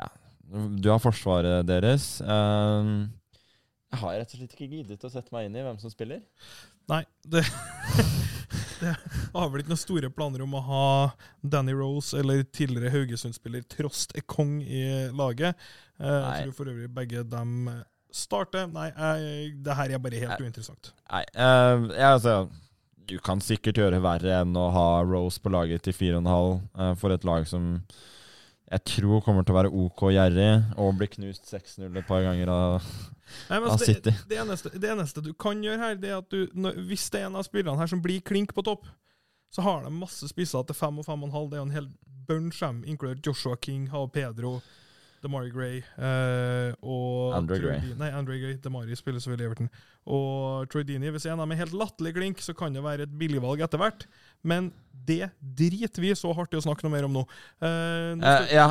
Ja, du har forsvaret deres. Um, jeg har rett og slett ikke giddet å sette meg inn i hvem som spiller. Nei, det, det har vel ikke noen store planer om å ha Danny Rose eller tidligere Haugesund-spiller Trost Ekong i laget. Eh, jeg tror for øvrig begge dem starter. Nei, jeg, det her er bare helt Nei. uinteressant. Nei, uh, jeg, altså Du kan sikkert gjøre verre enn å ha Rose på laget til 4,5 uh, for et lag som jeg tror kommer til å være OK gjerrig og bli knust 6-0 et par ganger av Nei, men av altså, City. det, det, eneste, det eneste du kan gjøre her, det er at du, når, hvis det er en av spillerne her som blir klink på topp, så har de masse spisser til 5 og 5,5. Det er jo en hel bunch, inkludert Joshua King, Hav Pedro, DeMari Gray uh, og Andre Gray. Nei, Andre Gray. DeMari spiller selvfølgelig Everton. Og Troy Deeney. Hvis en av dem er helt latterlig klink, så kan det være et billigvalg etter hvert. Men det driter vi så hardt i å snakke noe mer om nå. Uh, nå Eh, ja,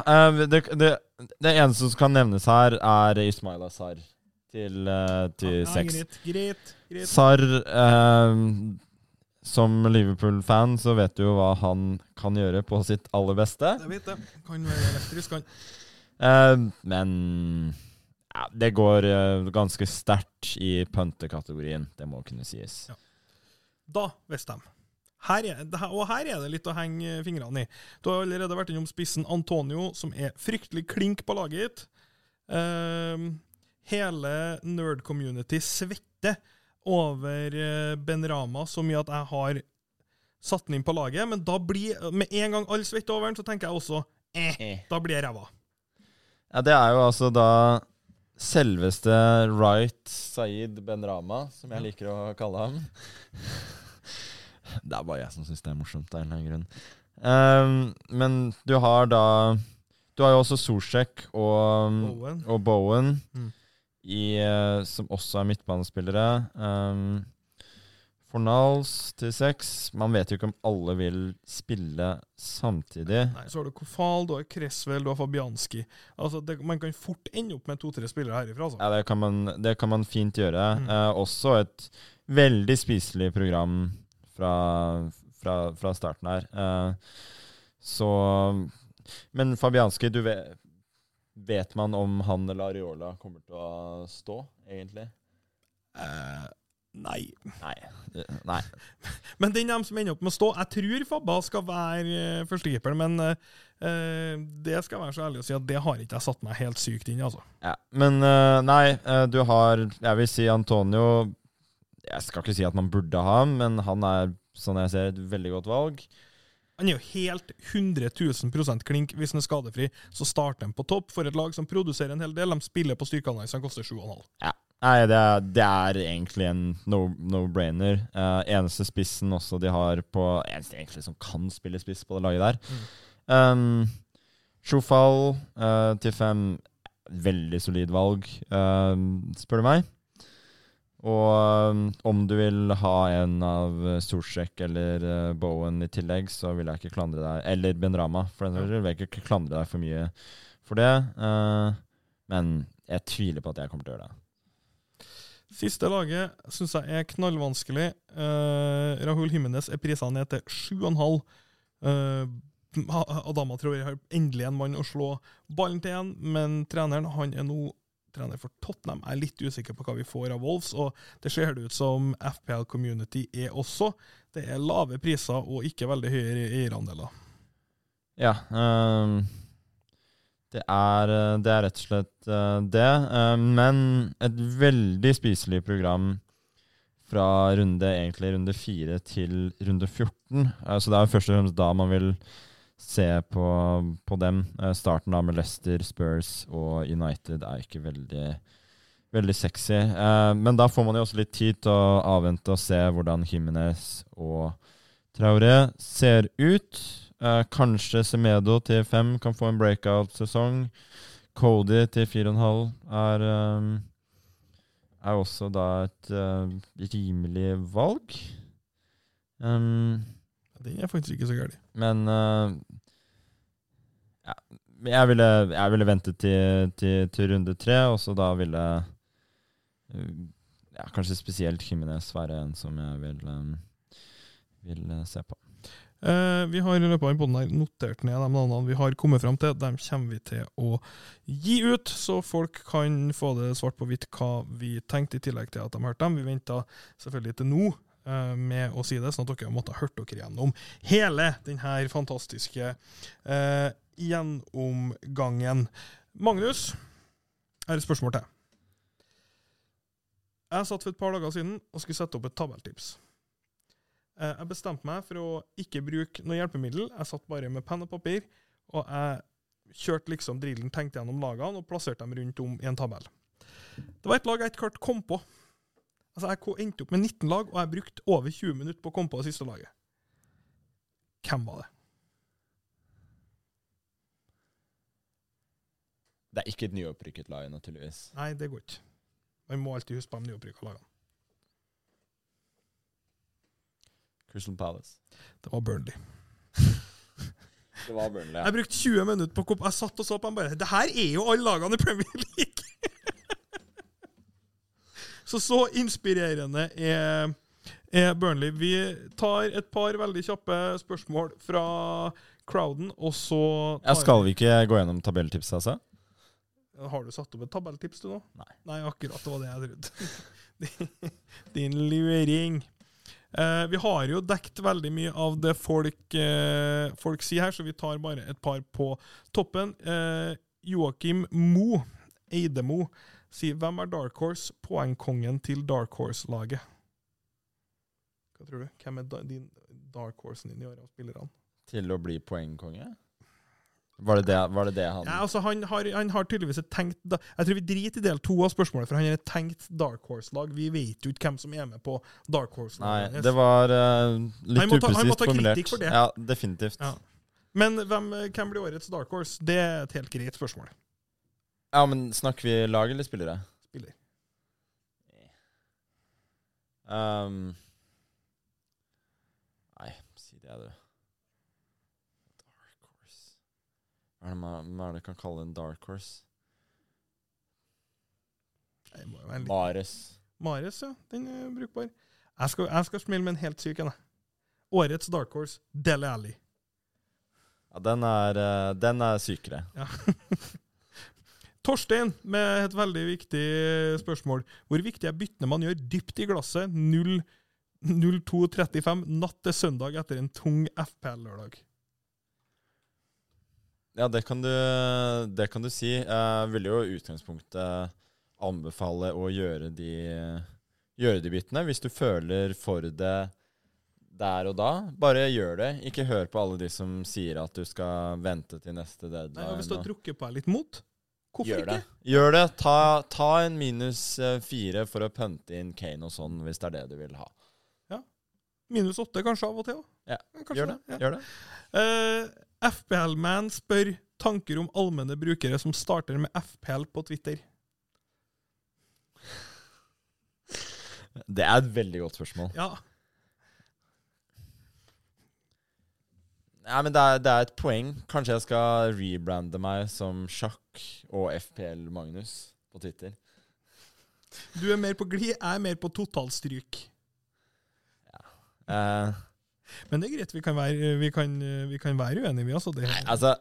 det, det, det eneste som kan nevnes her, er Ismail Azar til, uh, til Ja, greit. Eh, Som Liverpool-fan så vet du jo hva han kan gjøre på sitt aller beste. Jeg vet det. Kan være elektrisk, kan. Eh, men ja, det går uh, ganske sterkt i punter-kategorien. Det må kunne sies. Ja. Da, Westham. her er, det her- og her er det litt å henge fingrene i. Du har allerede vært innom spissen Antonio, som er fryktelig klink på laget ditt. Uh, hele nerd-community svetter over eh, Ben Rama så mye at jeg har satt den inn på laget, men da blir, med en gang alle svetter over den, så tenker jeg også eh, da blir jeg ræva. Ja, det er jo altså da selveste Right Saeed Benrama, som jeg liker å kalle ham. Det er bare jeg som syns det er morsomt, av en eller annen grunn. Um, men du har da Du har jo også Sorsek og, Bowen. og Bowen, Mm. i, eh, som også er midtbanespillere. Um, Fornals til seks. Man vet jo ikke om alle vil spille samtidig. Nei, Så har du Kofal, du har Kresvel, du har Fabianski. Altså, det, Man kan fort ende opp med to-tre spillere herifra. Altså. Ja, det kan man, det kan man fint gjøre. Mm. Eh, også et veldig spiselig program fra, fra, fra starten her. Eh, så Men Fabianski, du vet, vet man om han eller Areola kommer til å stå, egentlig? Eh, nei. Nei. Nei. Men den dem som ender opp med å stå Jeg tror Fabba skal være uh, førstekeeper, men eh, eh, det skal være så ærlig å si at det har ikke jeg satt meg helt sykt inn i. altså. Ja. Men uh, nei, eh, du har Jeg vil si Antonio Jeg skal ikke si at man burde ha ham, men han er, sånn jeg ser, et veldig godt valg. Han er jo helt 100 000 klink. Hvis han er skadefri, så starter han på topp for et lag som produserer en hel del. De spiller på styrkeanalyse, han koster 7,5. Nei, det er, det er egentlig en no- no-brainer. Eh, eneste spissen også de har på Eneste egentlig som kan spille spiss på det laget der. Um, Sjofal uh, til fem Veldig solid valg, uh, spør du meg. Og um, om du vil ha en av Solsjek eller eh, Bowen i tillegg, så vil jeg ikke klandre deg Eller Ben Rama, for den saks. Vil jeg ikke klandre deg for mye for det. Eh, men jeg tviler på at jeg kommer til å gjøre det. Siste laget syns jeg er knallvanskelig. Uh, Rahul Himinez er prisa ned til 7,5. Uh, Adama Traoré har endelig en mann å slå ballen til igjen, men treneren han er nå trener for Tottenham. Jeg er litt usikker på hva vi får av Wolves, og det ser det ut som FPL Community er også. Det er lave priser og ikke veldig høye eierandeler. Ja. ehm, det, er, eh, det er rett og slett eh, det. eh, men et veldig spiselig program fra runde egentlig runde 4 til runde 14. Eh, så det er jo først og fremst da man vil se på, på dem. Starten da med Leicester, Spurs og United er ikke veldig Veldig sexy. Men da får man jo også litt tid til å avvente og se hvordan Jimenez og Traoré ser ut. Eh, kanskje Semedo til fem kan få en breakout-sesong. Cody til fire og en halv er, um, er også da et uh, rimelig valg. Um, det er faktisk ikke så galt men uh, ja, jeg, ville, jeg ville vente til, til, til runde tre, og så da ville uh, ja, kanskje spesielt Jimenez være en som jeg vil, um, vil se på. Eh, vi har i løpet av denne her notert ned de navnene vi har kommet fram til. Dem kommer vi til å gi ut, så folk kan få det svart på hvitt hva vi tenkte, i tillegg til at de hørte dem. Vi venta selvfølgelig til nå eh, med å si det, sånn at dere måtte ha hørt dere gjennom hele denne fantastiske eh, gjennomgangen. Magnus, jeg har et spørsmål til. Jeg satt for et par dager siden og skulle sette opp et tabelltips. Eh, Jeg bestemte meg for å ikke bruke noe hjelpemiddel. Jeg satt bare med penn og papir, og jeg kjørte liksom drillen, tenkte gjennom lagene og plasserte dem rundt om i en tabell. Det var et lag jeg ikke klart kom på. Altså, Jeg endte opp med 19 lag, og jeg brukte over 20 minutter på å komme på det siste laget. Hvem var det? Det er ikke et nyopprykket lag, naturligvis. Nei, det går ikke. Man må alltid huske på de nyopprykka lagene. Crystal Palace. Det var Burnley. Det var Burnley, ja. Jeg brukte 20 minutter på kopp. Jeg satt og så på dem bare Det her er jo alle lagene i Premier League! så så inspirerende er, er Burnley. Vi tar et par veldig kjappe spørsmål fra crowden, og så Ja, skal vi ikke gå gjennom tabelltipset, altså? Har du satt opp et tabelltips, du nå? Nei. Nei, akkurat. Det var det jeg trodde. Din luring. Eh, vi har jo dekt veldig mye av det folk, eh, folk sier her, så vi tar bare et par på toppen. Eh, Joakim Mo, Eidemo, sier 'Hvem er Dark Horse, poengkongen til Dark Horse-laget'? Hva tror du? Hvem er da, din Dark Horsen din i år av spillerne? Til å bli poengkonge? Var det det, var det, det han Ja, altså han har, han har tydeligvis et tenkt Jeg tror vi driter i del to av spørsmålet, for han er et tenkt Dark Horse-lag. Vi vet jo ikke hvem som er med på Dark Nei, Horse-laget. det var uh, litt upresist formulert. han må ta kritikk for det. Ja, definitivt. Ja. Men hvem, hvem blir årets Dark Horse? Det er et helt greit spørsmål. Ja, men snakker vi lag eller spillere? Spiller. Um, nei, si det, du. Dark horse Hva er det man kan kalle en dark horse? Litt- Mares. Mares, ja. Den er brukbar. Jeg skal, jeg skal smile med en helt syk en. jeg. Årets Dark Horse, Dele Alli. Ja, den er, eh, den er sykere. Ja. Torstein med et veldig viktig spørsmål. Hvor viktig er byttene man gjør dypt i glasset 0 02.35 natt til søndag etter en tung FPL-lørdag? Ja, det kan du, det kan du si. Jeg vil jo i utgangspunktet anbefale å gjøre de, gjøre de byttene. Hvis du føler for det der og da, bare gjør det. Ikke hør på alle de som sier at du skal vente til neste Nei, og hvis du har drukket på deg litt mot, hvorfor Gjør ikke? det. Gjør det. Ta, ta en minus eh, fire for å pønte inn Kane og sånn, hvis det er det du vil ha. Ja. Minus åtte kanskje av og til òg. Ja, Kanskje Gjør det. Ja. Gjør det. Eh, FPL-man spør tanker om allmenne brukere som starter med FPL på Twitter. Det er et veldig godt spørsmål. Ja, Nei, men det er, det er et poeng. Kanskje jeg skal rebrande meg som sjakk og FPL Magnus på Twitter. Du er mer på glid, jeg er mer på totalstryk. Eh, Men det er greit, vi kan være, vi kan, vi kan være uenige, vi. Altså. Det, nei, altså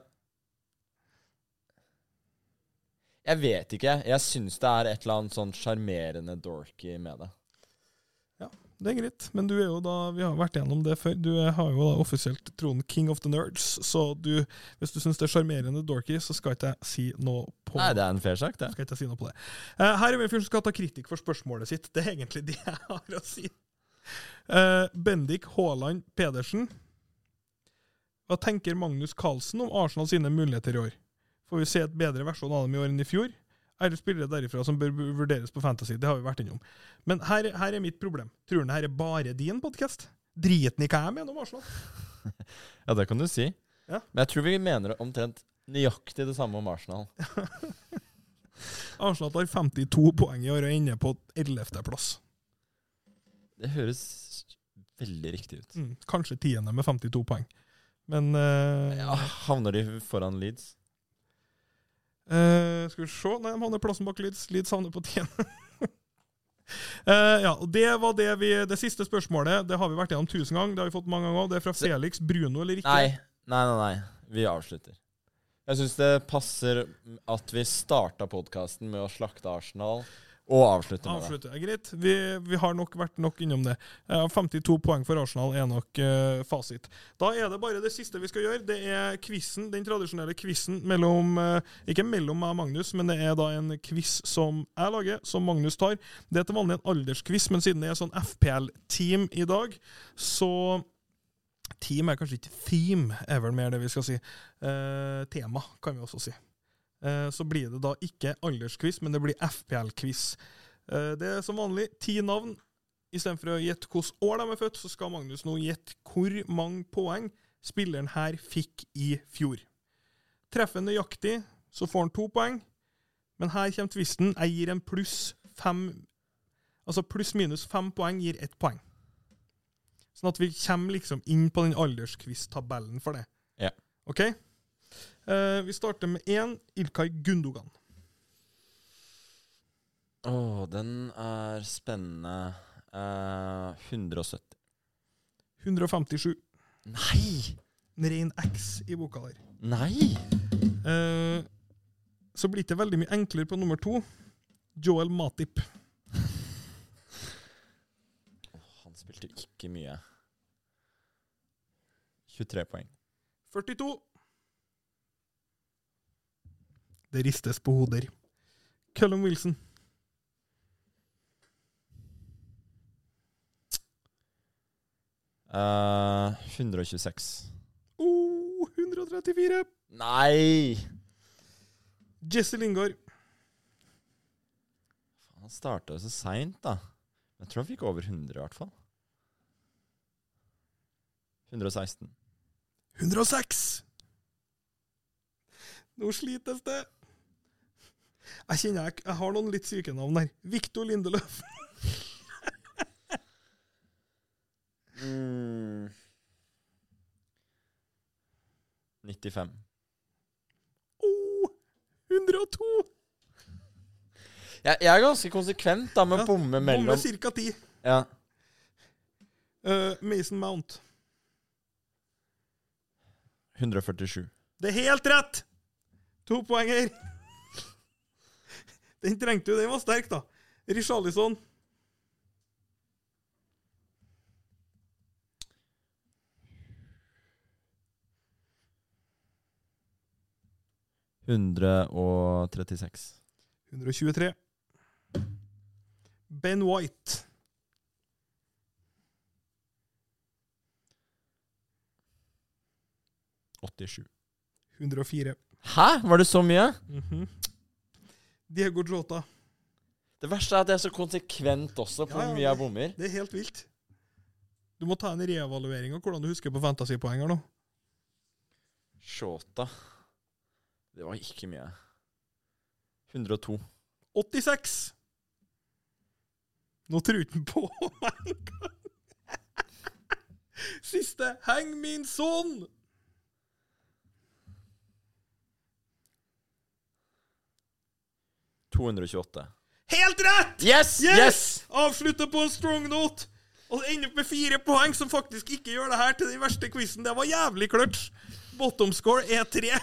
Jeg vet ikke. Jeg syns det er et eller annet sånn sjarmerende dorky med det. Ja, det er greit, men du er jo da, vi har vært gjennom det før. Du har jo da offisielt tronen King of the Nerds, så du, hvis du syns det er sjarmerende dorky, så skal ikke jeg si noe på Nei, det er en fair sak, det. skal ikke jeg si noe på det. Eh, her er vi en fyr som skal ta kritikk for spørsmålet sitt. Det er egentlig det jeg har å si. Eh, Bendik Haaland Pedersen. Hva tenker Magnus Carlsen om Arsenal sine muligheter i år? Får vi se et bedre versjon av dem i år enn i fjor? Er det spillere derifra som bør vurderes på Fantasy? Det har vi vært innom. Men her, her er mitt problem. Tror du det her er bare din podkast? Driten i hva jeg mener om Arsenal? Ja, det kan du si. Ja. Men jeg tror vi mener omtrent nøyaktig det samme om Arsenal. Arsenal tar 52 poeng i år og ender på 11.-plass. Det høres veldig riktig ut. Mm, kanskje tiende med 52 poeng. Men uh, Ja, havner de foran Leeds? Uh, skal vi se Nei, de havner plassen bak Leeds. Leeds havner på tiende. uh, ja, Det var det vi Det siste spørsmålet Det har vi vært gjennom tusen ganger. Det har vi fått mange ganger også. Det er fra Felix Bruno eller ikke. Nei, nei, nei. nei. Vi avslutter. Jeg syns det passer at vi starta podkasten med å slakte Arsenal, og avslutte med det. Avslutter. Ja, greit. Vi, vi har nok vært nok innom det. Eh, 52 poeng for Arsenal er nok uh, fasit. Da er det bare det siste vi skal gjøre. Det er quizen, den tradisjonelle quizen mellom uh, Ikke mellom meg og Magnus, men det er da en quiz som jeg lager, som Magnus tar. Det er til vanlig en aldersquiz, men siden det er sånn FPL-team i dag, så Team er kanskje ikke theme, er vel mer det vi skal si. Uh, tema, kan vi også si. Eh, så blir det da ikke aldersquiz, men det blir FPL-quiz. Eh, det er som vanlig ti navn. Istedenfor å gjette hvilket år de er født, så skal Magnus nå gjette hvor mange poeng spilleren her fikk i fjor. Treffer han nøyaktig, så får han to poeng. Men her kommer tvisten. Jeg gir en pluss fem Altså pluss minus fem poeng gir ett poeng. Sånn at vi kommer liksom inn på den alderskvist-tabellen for det. Ja. OK? Eh, vi starter med én. Ilkay Gundogan. Å, den er spennende. Eh, 170. 157. Nei! En ren X i boka der. Nei! Eh, så blir det ikke veldig mye enklere på nummer to. Joel Matip. Han spilte ikke mye. 23 poeng. 42. Det ristes på hoder. Cullum Wilson. Uh, 126. Oh, 134. Nei! Jesse Lingard. Han starta jo så seint, da. Jeg tror han fikk over 100, i hvert fall. 116. 106. Nå slites det. Jeg kjenner jeg, jeg har noen litt syke navn der. Victor Lindeløf. Mm. 95. Oh, 102. Jeg, jeg er ganske konsekvent da med å Ja, bomme mellom Bomme ca. 10. Ja. Uh, Mason Mount. 147. Det er helt rett! To poenger. Den trengte du. Den var sterk, da. Rishalison. Hundre og 36. 123. Ben White. Åttisju. 104. Hæ? Var det så mye? Mhm. Diego Jota. Det verste er at det er så konsekvent også på ja, hvor mye jeg bommer. Det er helt vilt. Du må ta en reevaluering av hvordan du husker på fantasypoenger nå. Shota. Det var ikke mye. 102. 86. Nå tror ikke han på meg engang. Siste. Heng min son! – 228. Helt rett! Yes! Yes! Yes! Avslutter på en strong note. Og ender opp med fire poeng, som faktisk ikke gjør det her til den verste quizen. Det var jævlig clutch. Bottom score er tre.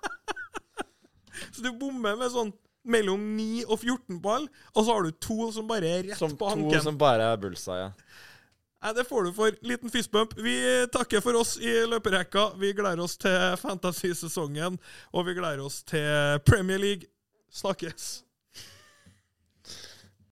så du bommer med sånn mellom 9 og 14 ball, og så har du to som bare er rett Som på to hanken. som bare er bullseye. Ja. Nei, Det får du for. Liten fistbump. Vi takker for oss i løperekka. Vi gleder oss til fantasy-sesongen, og vi gleder oss til Premier League. Snakkes.